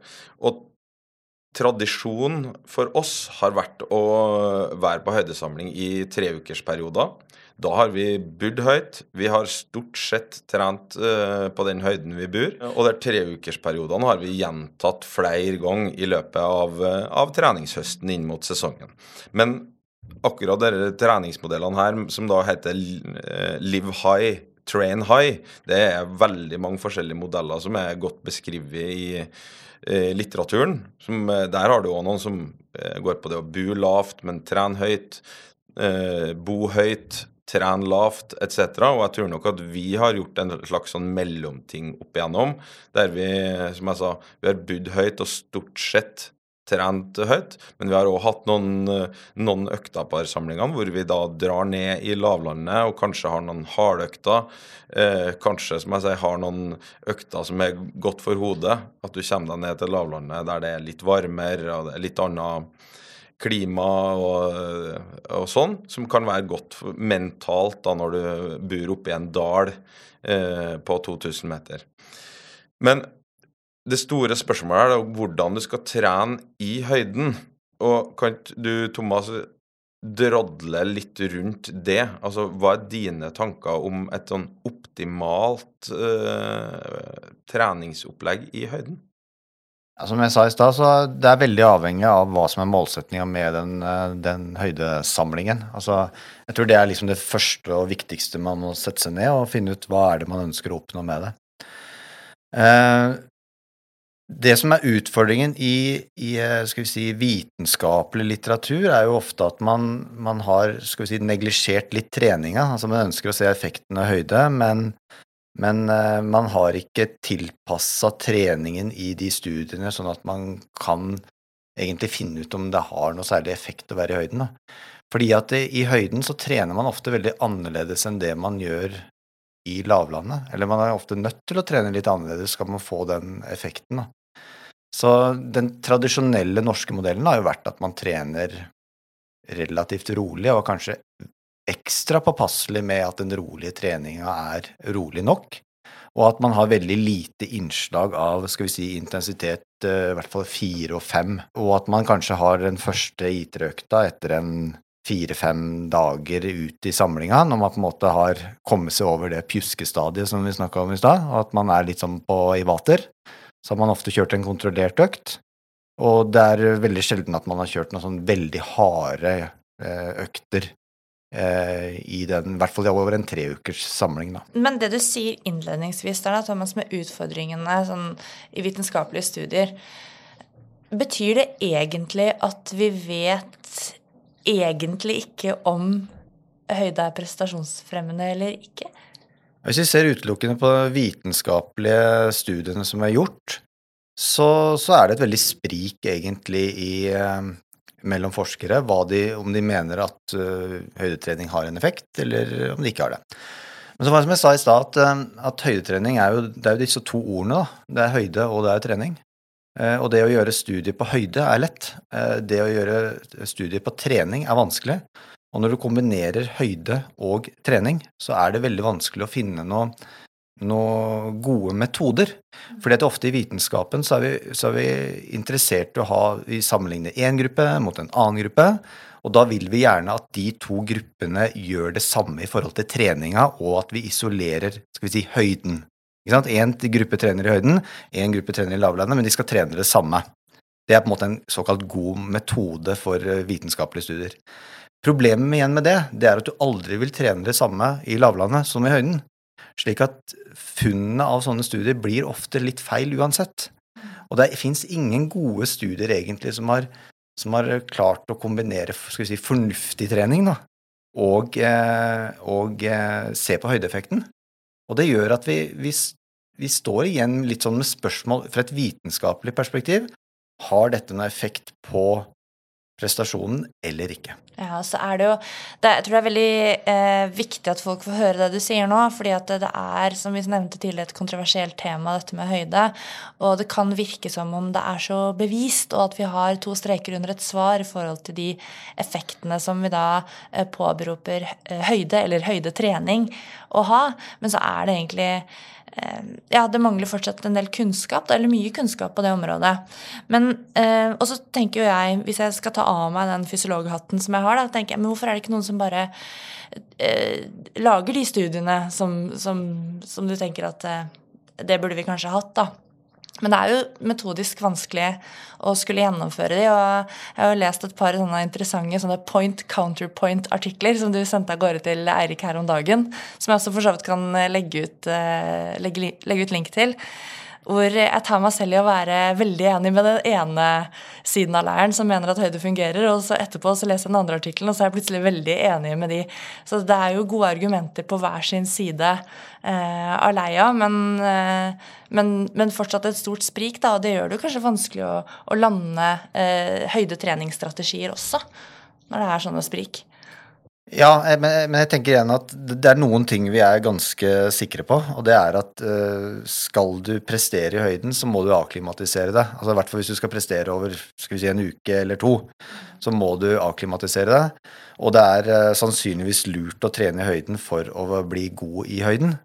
Og tradisjon for oss har vært å være på høydesamling i treukersperioder. Da har vi bodd høyt. Vi har stort sett trent uh, på den høyden vi bor. Og de treukersperiodene har vi gjentatt flere ganger i løpet av, uh, av treningshøsten inn mot sesongen. Men akkurat disse treningsmodellene her, som da heter eh, Live High train high. Det er veldig mange forskjellige modeller som er godt beskrevet i eh, litteraturen. Som, der har du òg noen som går på det å bo lavt, men trene høyt. Eh, bo høyt, trene lavt, etc. Og jeg tror nok at vi har gjort en slags sånn mellomting opp igjennom, der vi, som jeg sa, vi har budd høyt og stort sett trent høyt, men vi har òg hatt noen, noen samlingene hvor vi da drar ned i lavlandet og kanskje har noen hardøkter. Eh, kanskje som jeg sier, har noen økter som er godt for hodet. At du kommer deg ned til lavlandet der det er litt varmere og det er litt annet klima og, og sånn, som kan være godt mentalt da når du bor oppi en dal eh, på 2000 meter. Men det store spørsmålet er da hvordan du skal trene i høyden. Og kan du, Thomas, drodle litt rundt det? Altså, hva er dine tanker om et sånn optimalt eh, treningsopplegg i høyden? Som jeg sa i stad, så det er veldig avhengig av hva som er målsettinga med den, eh, den, høydesamlingen. Altså, jeg tror det er liksom det første og viktigste man må sette seg ned og finne ut hva er det man ønsker å oppnå med det. Eh, det som er utfordringen i, i si, vitenskapelig litteratur, er jo ofte at man, man har si, neglisjert litt treninga. Altså man ønsker å se effekten av høyde, men, men uh, man har ikke tilpassa treningen i de studiene, sånn at man kan egentlig finne ut om det har noe særlig effekt å være i høyden. Da. Fordi at det, i høyden så trener man ofte veldig annerledes enn det man gjør i lavlandet. Eller man er ofte nødt til å trene litt annerledes skal man få den effekten. Da. Så den tradisjonelle norske modellen har jo vært at man trener relativt rolig, og kanskje ekstra påpasselig med at den rolige treninga er rolig nok, og at man har veldig lite innslag av skal vi si, intensitet, eh, i hvert fall fire og fem, og at man kanskje har den første IT-økta etter en fire-fem dager ut i samlinga, når man på en måte har kommet seg over det pjuskestadiet som vi snakka om i stad, og at man er litt sånn på i vater. Så har man ofte kjørt en kontrollert økt, og det er veldig sjelden at man har kjørt noen sånn veldig harde eh, økter i den, i hvert fall over en treukers samling. Da. Men det du sier innledningsvis der, da, Thomas, med utfordringene sånn, i vitenskapelige studier, betyr det egentlig at vi vet egentlig ikke om høyde er prestasjonsfremmende eller ikke? Hvis vi ser utelukkende på vitenskapelige studiene som er gjort, så, så er det et veldig sprik egentlig i, eh, mellom forskere de, om de mener at uh, høydetrening har en effekt, eller om de ikke har det. Men så var det som jeg sa i stad, at, at, høydetrening er jo, det er jo disse to ordene. da. Det er høyde, og det er trening. Uh, og det å gjøre studier på høyde er lett. Uh, det å gjøre studier på trening er vanskelig. Og når du kombinerer høyde og trening, så er det veldig vanskelig å finne noe, noe gode metoder. Fordi at ofte i vitenskapen så er vi, så er vi interessert i å ha, vi sammenligner én gruppe mot en annen gruppe. Og da vil vi gjerne at de to gruppene gjør det samme i forhold til treninga, og at vi isolerer skal vi si, høyden. Én gruppe trener i høyden, én gruppe trener i lavlandet, men de skal trene det samme. Det er på en måte en såkalt god metode for eh, vitenskapelige studier. Problemet igjen med det, det er at du aldri vil trene det samme i lavlandet som i høyden. Slik at funnene av sånne studier blir ofte litt feil uansett. Og det fins ingen gode studier egentlig som har, som har klart å kombinere si, fornuftig trening da, og, eh, og eh, se på høydeeffekten. Og det gjør at vi, vi, vi står igjen litt sånn med spørsmål fra et vitenskapelig perspektiv. Har dette noen effekt på prestasjonen eller ikke? Ja, så er det jo det, Jeg tror det er veldig eh, viktig at folk får høre det du sier nå. fordi at det, det er, som vi nevnte tidligere, et kontroversielt tema, dette med høyde. Og det kan virke som om det er så bevist, og at vi har to streker under et svar i forhold til de effektene som vi da eh, påberoper eh, høyde, eller høydetrening, å ha. Men så er det egentlig ja, det mangler fortsatt en del kunnskap, eller mye kunnskap på det området. Men, eh, Og så tenker jo jeg, hvis jeg skal ta av meg den fysiologhatten som jeg har, da, tenker jeg, men hvorfor er det ikke noen som bare eh, lager de studiene som, som, som du tenker at eh, det burde vi kanskje hatt, da? Men det er jo metodisk vanskelig å skulle gjennomføre de, og jeg har jo lest et par sånne interessante sånne point counterpoint-artikler som du sendte av gårde til Eirik her om dagen, som jeg også for så vidt kan legge ut, eh, legge, legge ut link til. Hvor jeg tar meg selv i å være veldig enig med den ene siden av leiren som mener at høyde fungerer, og så etterpå så leser jeg den andre artikkelen, og så er jeg plutselig veldig enig med de. Så det er jo gode argumenter på hver sin side eh, av leia, men, eh, men, men, fortsatt et stort sprik, da, og det gjør det kanskje vanskelig å, å lande eh, høydetreningsstrategier også, når det er sånne sprik. Ja, men, men, jeg tenker igjen at det er noen ting vi er ganske sikre på. Og det er at uh, skal du prestere i høyden, så må du akklimatisere deg. Altså I hvert fall hvis du skal prestere over skal vi si, en uke eller to, så må du akklimatisere deg. Og det er uh, sannsynligvis lurt å trene i høyden for å bli god i høyden.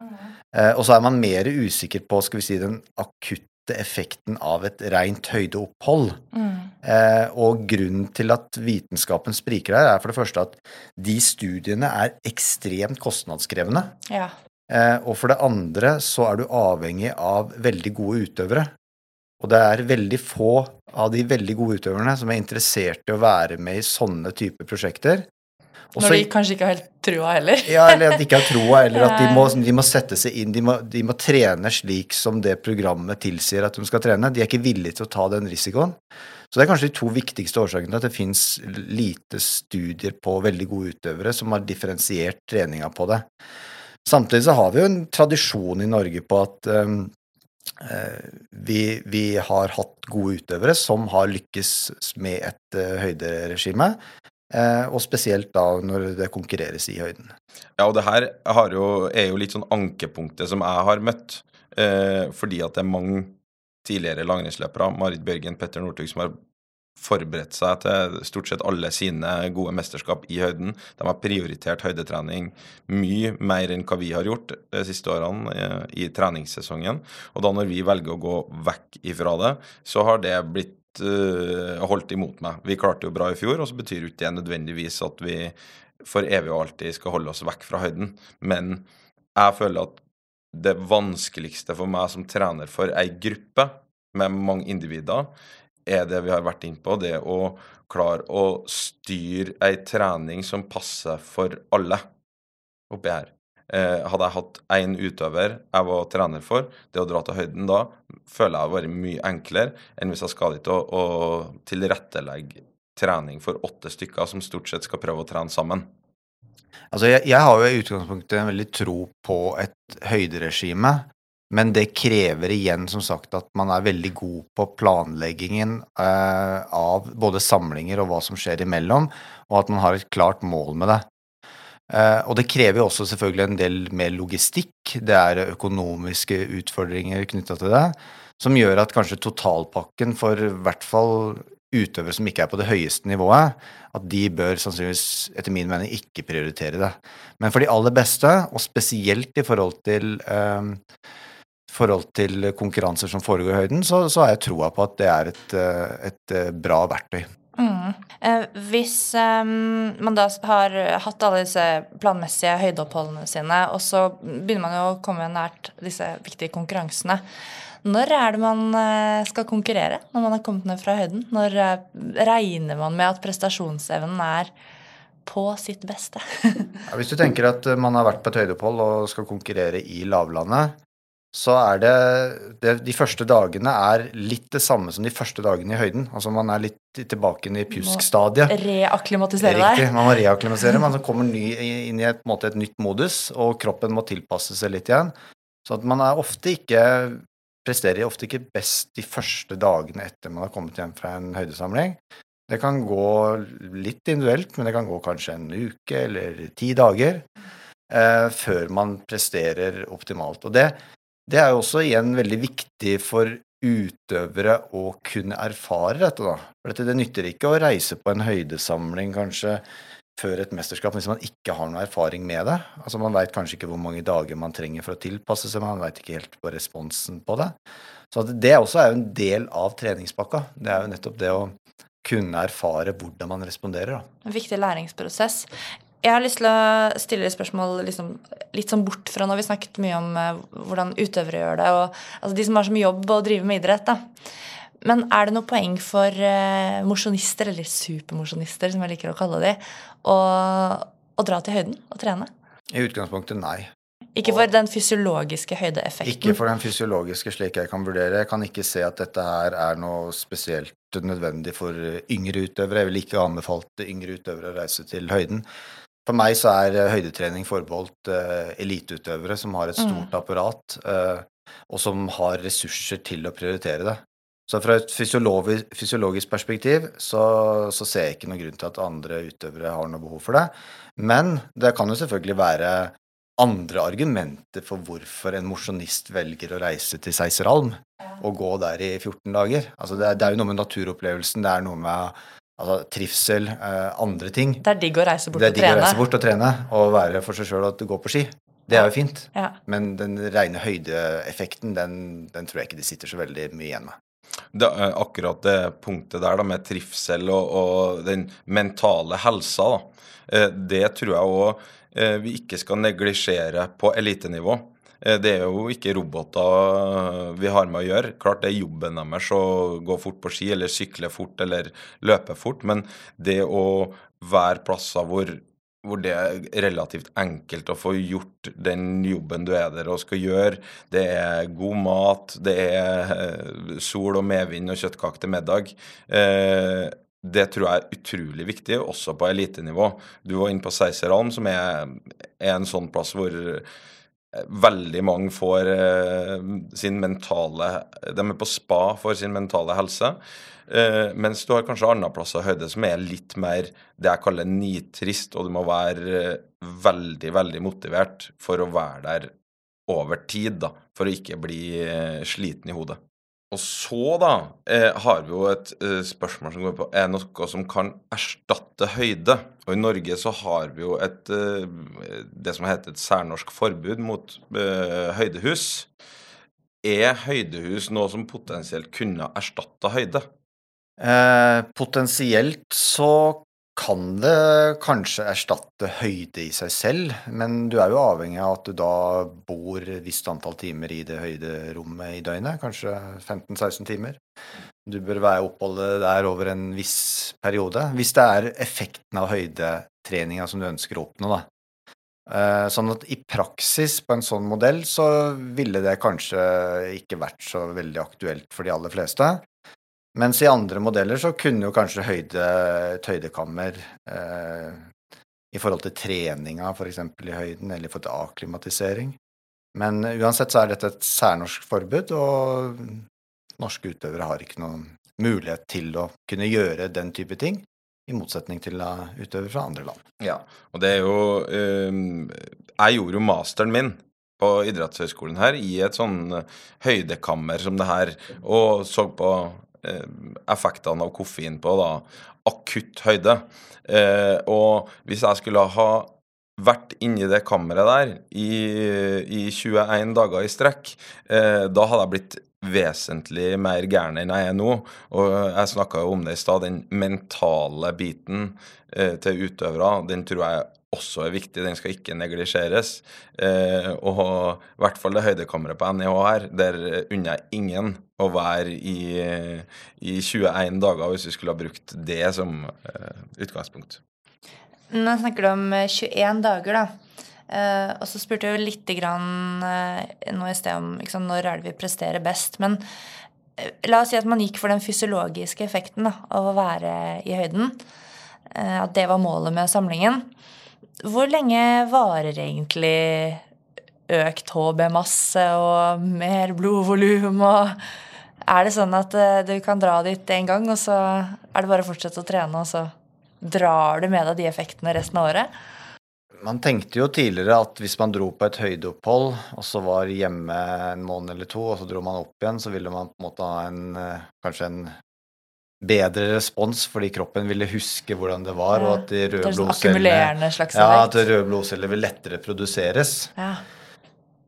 Uh, og så er man mer usikker på skal vi si, den akutte effekten av et rent høydeopphold. Mm. Eh, og grunnen til at vitenskapen spriker her, er for det første at de studiene er ekstremt kostnadskrevende. Ja. Eh, og for det andre så er du avhengig av veldig gode utøvere. Og det er veldig få av de veldig gode utøverne som er interessert i å være med i sånne typer prosjekter. Også, Når de kanskje ikke har helt trua heller. ja, eller at de ikke har troa, eller at de må, de må, sette seg inn, de må, de må, trene slik som det programmet tilsier at de skal trene. De er ikke villige til å ta den risikoen. Så det er kanskje de to viktigste årsakene til at det fins lite studier på veldig gode utøvere som har differensiert treninga på det. Samtidig så har vi jo en tradisjon i Norge på at um, vi, vi, har hatt gode utøvere som har lykkes med et uh, høyderegime. Eh, og spesielt da når det konkurreres i høyden. Ja, og det her jo, er jo litt sånn ankepunktet som jeg har møtt. Eh, fordi at det er mange tidligere langrennsløpere, Marit Bjørgen, Petter Northug, som har forberedt seg til stort sett alle sine gode mesterskap i høyden. De har prioritert høydetrening mye mer enn hva vi har gjort de siste årene eh, i treningssesongen. Og da når vi velger å gå vekk ifra det, så har det blitt uh, holdt imot meg. Vi klarte jo bra i fjor, og så betyr jo ikke det nødvendigvis at vi for evig og alltid skal holde oss vekk fra høyden. Men jeg føler at det vanskeligste for meg som trener for ei gruppe med mange individer, er det vi har vært inne på, det å klare å styre ei trening som passer for alle oppi her. Eh, hadde jeg hatt én utøver jeg var trener for, det å dra til høyden da, føler jeg har vært mye enklere enn hvis jeg skal dit og, og tilrettelegge trening for åtte stykker som stort sett skal prøve å trene sammen. Altså, jeg, jeg har jo i utgangspunktet en veldig tro på et høyderegime. Men det krever igjen som sagt at man er veldig god på planleggingen eh, av både samlinger og hva som skjer imellom, og at man har et klart mål med det. Eh, og det krever jo også selvfølgelig en del mer logistikk. Det er økonomiske utfordringer knytta til det, som gjør at kanskje totalpakken for i hvert fall utøvere som ikke er på det høyeste nivået, at de bør sannsynligvis, etter min mening, ikke prioritere det. Men for de aller beste, og spesielt i forhold til um, forhold til konkurranser som foregår i høyden, så, så har jeg troa på at det er et, et bra verktøy. Mm. Eh, hvis eh, man da har hatt alle disse planmessige høydeoppholdene sine, og så begynner man jo å komme nært disse viktige konkurransene. Når er det man eh, skal konkurrere når man har kommet ned fra høyden? Når eh, regner man med at prestasjonsevnen er på sitt beste? hvis du tenker at man har vært på et høydeopphold og skal konkurrere i lavlandet, så er det, det, De første dagene er litt det samme som de første dagene i høyden. Altså Man er litt tilbake i pjusk-stadiet. Reakklimatisere deg. Man må reakklimatisere. Man kommer ny, inn i et, måte, et, nytt modus, og kroppen må tilpasse seg litt igjen. Så at man er ofte ikke presterer ofte ikke best de første dagene etter man har kommet hjem fra en høydesamling. Det kan gå litt individuelt, men det kan gå kanskje en uke eller ti dager eh, før man presterer optimalt. Og det, det er jo også igjen veldig viktig for utøvere å kunne erfare dette, da. For det nytter ikke å reise på en høydesamling kanskje før et mesterskap hvis man ikke har noe erfaring med det. Altså Man veit kanskje ikke hvor mange dager man trenger for å tilpasse seg, man veit ikke helt på responsen på det. Så det også er jo en del av treningspakka. Det er jo nettopp det å kunne erfare hvordan man responderer. Da. En viktig læringsprosess. Jeg har lyst til å stille et spørsmål liksom, litt sånn bort fra når vi snakket mye om eh, hvordan utøvere gjør det, og altså, de som har som jobb å drive med idrett. da. Men er det noe poeng for uh, mosjonister, eller supermosjonister, som jeg liker å kalle de, å, å dra til høyden og trene? I utgangspunktet nei. Ikke for den fysiologiske høydeeffekten. Ikke for den fysiologiske, slik jeg kan vurdere. Jeg kan ikke se at dette her er noe spesielt nødvendig for yngre utøvere. Jeg vil ikke anbefalt yngre utøvere å reise til høyden. For meg så er eh, høydetrening forbeholdt uh, eliteutøvere som har et stort apparat, uh, og som har ressurser til å prioritere det. Så fra et fysiologisk, fysiologisk perspektiv så, så, ser jeg ikke noen grunn til at andre utøvere har noe behov for det. Men det kan jo selvfølgelig være andre argumenter for hvorfor en mosjonist velger å reise til Seiseralm og gå der i 14 dager. Altså det, er, det er jo noe med naturopplevelsen, det er noe med altså, trivsel, eh, andre ting. Det er digg å reise bort og trene. Det er digg å reise bort og trene, og være for seg sjøl og gå på ski. Det er jo fint. Ja. Men den rene høydeeffekten, den, den tror jeg ikke de sitter så veldig mye igjen med. Det er akkurat det punktet der da, med trivsel og, og den mentale helsa, da. Eh, det tror jeg òg eh, vi ikke skal neglisjere på elitenivå. Eh, det er jo ikke roboter vi har med å gjøre. Klart det er jobben deres å gå fort på ski, eller sykle fort, eller løpe fort. Men det å være plasser hvor hvor det er relativt enkelt å få gjort den jobben du er der og skal gjøre. Det er god mat, det er eh, sol og medvind og kjøttkake til middag. Eh, det tror jeg er utrolig viktig, også på elitenivå. Du var inne på Seiseralm, som er, en sånn plass hvor eh, veldig mange får sin mentale De er på spa for sin mentale helse. Uh, mens du har kanskje andre plasser høyde som er litt mer det jeg kaller nitrist, og du må være uh, veldig, veldig motivert for å være der over tid, da, for å ikke bli sliten i hodet. Og så, da, har vi jo et spørsmål som går på er noe som kan erstatte høyde. Og i Norge så har vi jo et det som heter et særnorsk forbud mot høydehus. Er høydehus noe som potensielt kunne erstatta høyde? Eh, potensielt så kan det kanskje erstatte høyde i seg selv, men du er jo avhengig av at du da bor et visst antall timer i det høyderommet i døgnet, kanskje 15-16 timer. Du bør være oppholdet der over en viss periode, hvis det er effekten av høydetreninga som du ønsker å oppnå, da. Eh, sånn at i praksis på en sånn modell så ville det kanskje ikke vært så veldig aktuelt for de aller fleste. Mens i andre modeller så kunne jo kanskje høyde, et høydekammer eh, i forhold til treninga f.eks. i høyden, eller i forhold til akklimatisering. Men uansett så er dette et særnorsk forbud, og norske utøvere har ikke noen mulighet til å kunne gjøre den type ting, i motsetning til utøvere fra andre land. Ja, og det er jo um, Jeg gjorde jo masteren min på idrettshøyskolen her i et sånn høydekammer som det her, og så på Eh, effektene av koffein på da, akutt høyde. Eh, og hvis jeg skulle ha vært inni det kammeret der i, i 21 dager i strekk, eh, da hadde jeg blitt vesentlig mer gæren enn jeg er nå. Og jeg snakka jo om det i stad, den mentale biten eh, til utøvere, den tror jeg også er viktig. Den skal ikke neglisjeres. Eh, og i hvert fall det høydekammeret på NIH her, der unner jeg ingen å være i, i 21 dager hvis vi skulle ha brukt det som eh, utgangspunkt. Nå snakker du om 21 eh, dager, da. Eh, og så spurte jeg jo litt grann eh, nå i sted om liksom, når er det vi presterer best. Men eh, la oss si at man gikk for den fysiologiske effekten da, av å være i høyden. at det var målet med samlingen. Hvor lenge varer egentlig økt HB-masse og mer blodvolum og Er det sånn at eh, du kan dra dit én gang, og så er det bare å fortsette å trene, og så drar du med deg de effektene resten av året? Man tenkte jo tidligere at hvis man dro på et høydeopphold, og så var hjemme en måned eller to, og så dro man opp igjen, så ville man på en måte ha en, eh, kanskje en bedre respons fordi kroppen ville huske hvordan det var, og at de røde sånn blodcellene ja, at røde blodceller vil lettere produseres. Ja.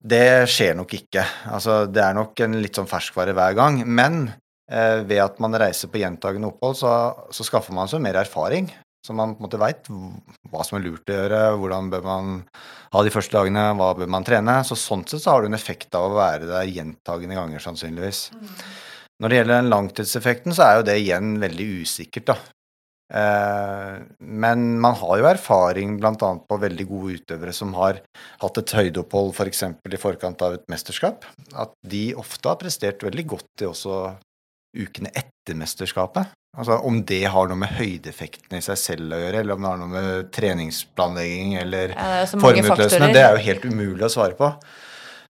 Det skjer nok ikke. Altså, det er nok en litt sånn ferskvare hver gang. Men eh, ved at man reiser på gjentagende opphold, så, så skaffer man seg mer erfaring. Så man på en måte veit hva som er lurt å gjøre, hvordan bør man ha de første dagene, hva bør man trene. Så sånn sett så har du en effekt av å være der gjentagende ganger, sannsynligvis. Når det gjelder den langtidseffekten, så er jo det igjen veldig usikkert, da. Eh, men man har jo erfaring bl.a. på veldig gode utøvere som har hatt et høydeopphold f.eks. For i forkant av et mesterskap, at de ofte har prestert veldig godt i også ukene etter mesterskapet. Altså Om det har noe med høydeeffekten i seg selv å gjøre, eller om det har noe med treningsplanlegging eller Ja, det er formutløsende, det er jo helt umulig å svare på.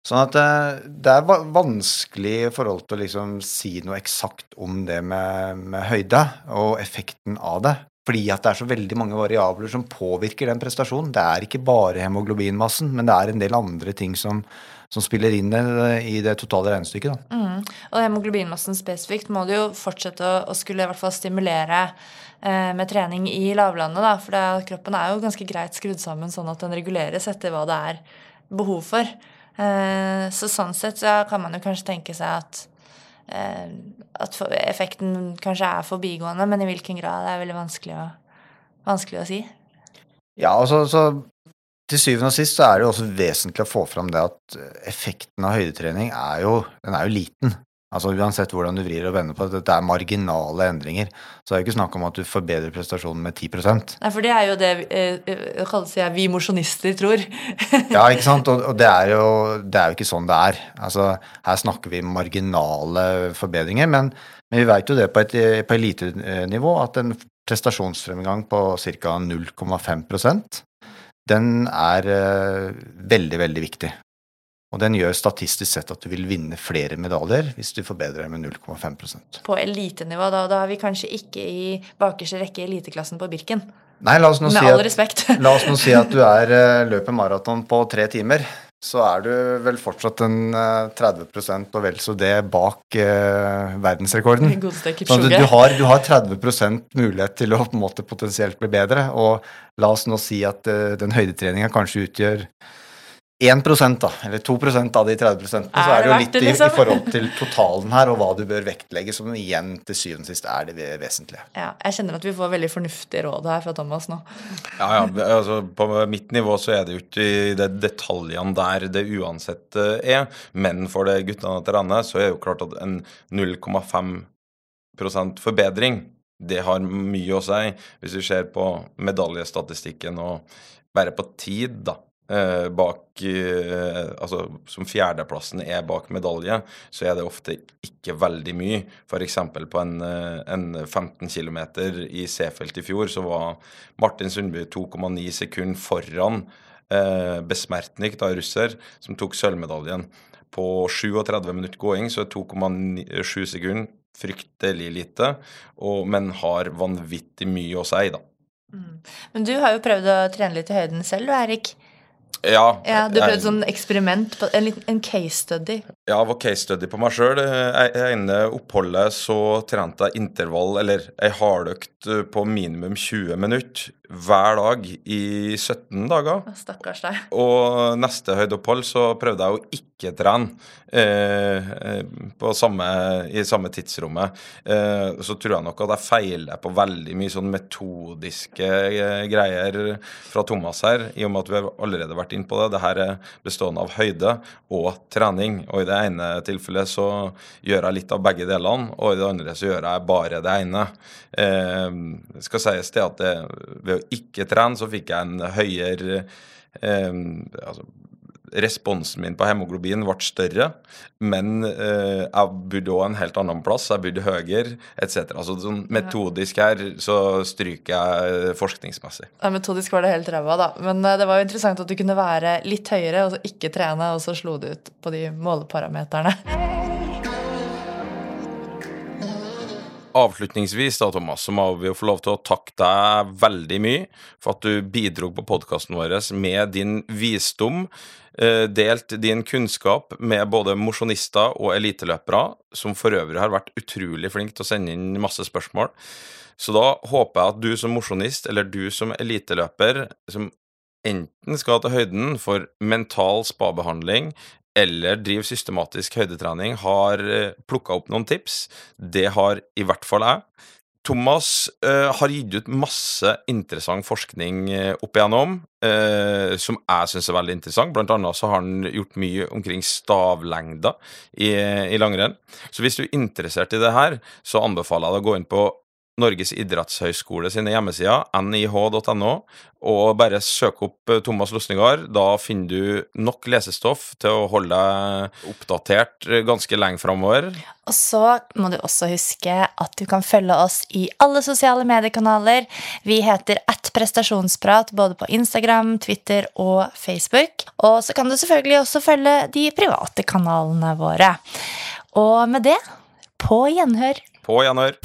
Sånn at eh, det er vanskelig i forhold til å liksom si noe eksakt om det med, med høyde og effekten av det. Fordi at det er så veldig mange variabler som påvirker den prestasjonen. Det er ikke bare hemoglobinmassen, men det er en del andre ting som, som spiller inn i det, i det totale regnestykket. Mm. Og hemoglobinmassen spesifikt må du jo fortsette å, å skulle i hvert fall stimulere eh, med trening i lavlandet, da. For det, kroppen er jo ganske greit skrudd sammen sånn at den reguleres etter hva det er behov for. Eh, så sånn sett så kan man jo kanskje tenke seg at eh, at effekten kanskje er forbigående, men i hvilken grad er veldig vanskelig å, vanskelig å si. Ja, og så, så til syvende og sist så er det jo også vesentlig å få fram det at effekten av høydetrening er jo, den er jo liten. Altså Uansett hvordan du vrir og vender på det, dette er marginale endringer. Så det er jo ikke snakk om at du forbedrer prestasjonen med 10% Nei, for det er jo det eh, eh, jeg, vi mosjonister tror. Ja, ikke sant? Og, og det, er jo, det er jo ikke sånn det er. Altså, her snakker vi marginale forbedringer, men, men vi vet jo det på, et, på elitenivå at en prestasjonsfremgang på ca. 0,5% den er eh, veldig, veldig viktig. Og den gjør statistisk sett at du vil vinne flere medaljer hvis du forbedrer deg med 0,5% På elitenivå, da, da er vi kanskje ikke i bakerste rekke i eliteklassen på Birken. Nei, la oss nå Med si all at respekt. La oss nå si at du er, eh, løper maraton på tre timer. Så er du vel fortsatt en eh, 30% og vel så det bak eh, verdensrekorden. Sånn du, du, har, du har 30 mulighet til å på en måte potensielt bli bedre. Og la oss nå si at eh, den høydetreninga kanskje utgjør 1% da, eller 2% av de 30% så Er det jo litt i, liksom? i forhold til totalen her, og hva du bør vektlegge, som igjen til syvende og sist er det vesentlige. Ja, jeg kjenner at vi får veldig fornuftige råd her fra Thomas nå. Ja, ja, altså På mitt nivå så er det jo ikke i de detaljene der det uansett er, men for det guttene etter andre, så er det jo klart at en 0,5% forbedring, det har mye å si. Hvis du ser på medaljestatistikken og bare på tid, da. Eh, Bak eh, Altså som fjerdeplassen er bak medalje, så er det ofte ikke veldig mye. F.eks. på en, eh, en 15 km i Seefeld i fjor, så var Martin Sundby 2,9 sekunder foran eh, Besmertnik, da russer, som tok sølvmedaljen. På 37 minutter gåing så er 2,7 sekunder fryktelig lite, og, men har vanvittig mye å si, da. Men du har jo prøvd å trene litt i høyden selv, du, Erik. Ja, Ja, Du prøvde prøvd jeg- sånn eksperiment, på, en, en case study. Ja, det var case study på meg sjøl. ene oppholdet så trente jeg intervall, eller ei hardøkt på minimum 20 minutter hver dag i 17 dager. Stakkars deg. Og neste høydeopphold så prøvde jeg å ikke trene eh, eh, på samme, i samme tidsrommet. Eh, så tror jeg nok at jeg feiler på veldig mye sånn metodiske eh, greier fra Thomas her, i og med at vi har allerede vært inne på det. Det her er bestående av høyde og trening. Og i det ene tilfellet så gjør jeg litt av begge delene, og i det andre så gjør jeg bare det ene. Eh, skal sies det at det, ved å ikke trene så fikk jeg en høyere eh, altså, Responsen min på hemoglobin ble større, men eh, jeg bodde òg en helt annen plass. Jeg bodde høyere, etc. Altså, sånn metodisk her så stryker jeg forskningsmessig. Ja, metodisk var det helt ræva, da. Men eh, det var jo interessant at du kunne være litt høyere og så ikke trene, og så slo du ut på de måleparameterne. Avslutningsvis da, Thomas, så må vi jo få lov til å takke deg veldig mye for at du bidro på podkasten vår med din visdom, eh, delt din kunnskap med både mosjonister og eliteløpere, som for øvrig har vært utrolig flink til å sende inn masse spørsmål. Så da håper jeg at du som mosjonist, eller du som eliteløper, som enten skal til høyden for mental spabehandling eller driver systematisk høydetrening, har plukka opp noen tips. Det har i hvert fall jeg. Thomas uh, har gitt ut masse interessant forskning eh, opp igjennom, uh, som jeg syns er veldig interessant. Blant annet så har han gjort mye omkring stavlengder i, i langrenn. Så hvis du er interessert i det her, så anbefaler jeg deg å gå inn på Norges idrettshøyskole sine hjemmesider, nih.no, og bare søk opp eh, Thomas Losnegard. Da finner du nok lesestoff til å holde deg oppdatert eh, ganske lenge framover. Og så må du også huske at du kan følge oss i alle sosiale mediekanaler. Vi heter at prestasjonsprat både på Instagram, Twitter og Facebook. Og så kan du selvfølgelig også følge de private kanalene våre. Og med det, på gjenhør. På gjenhør.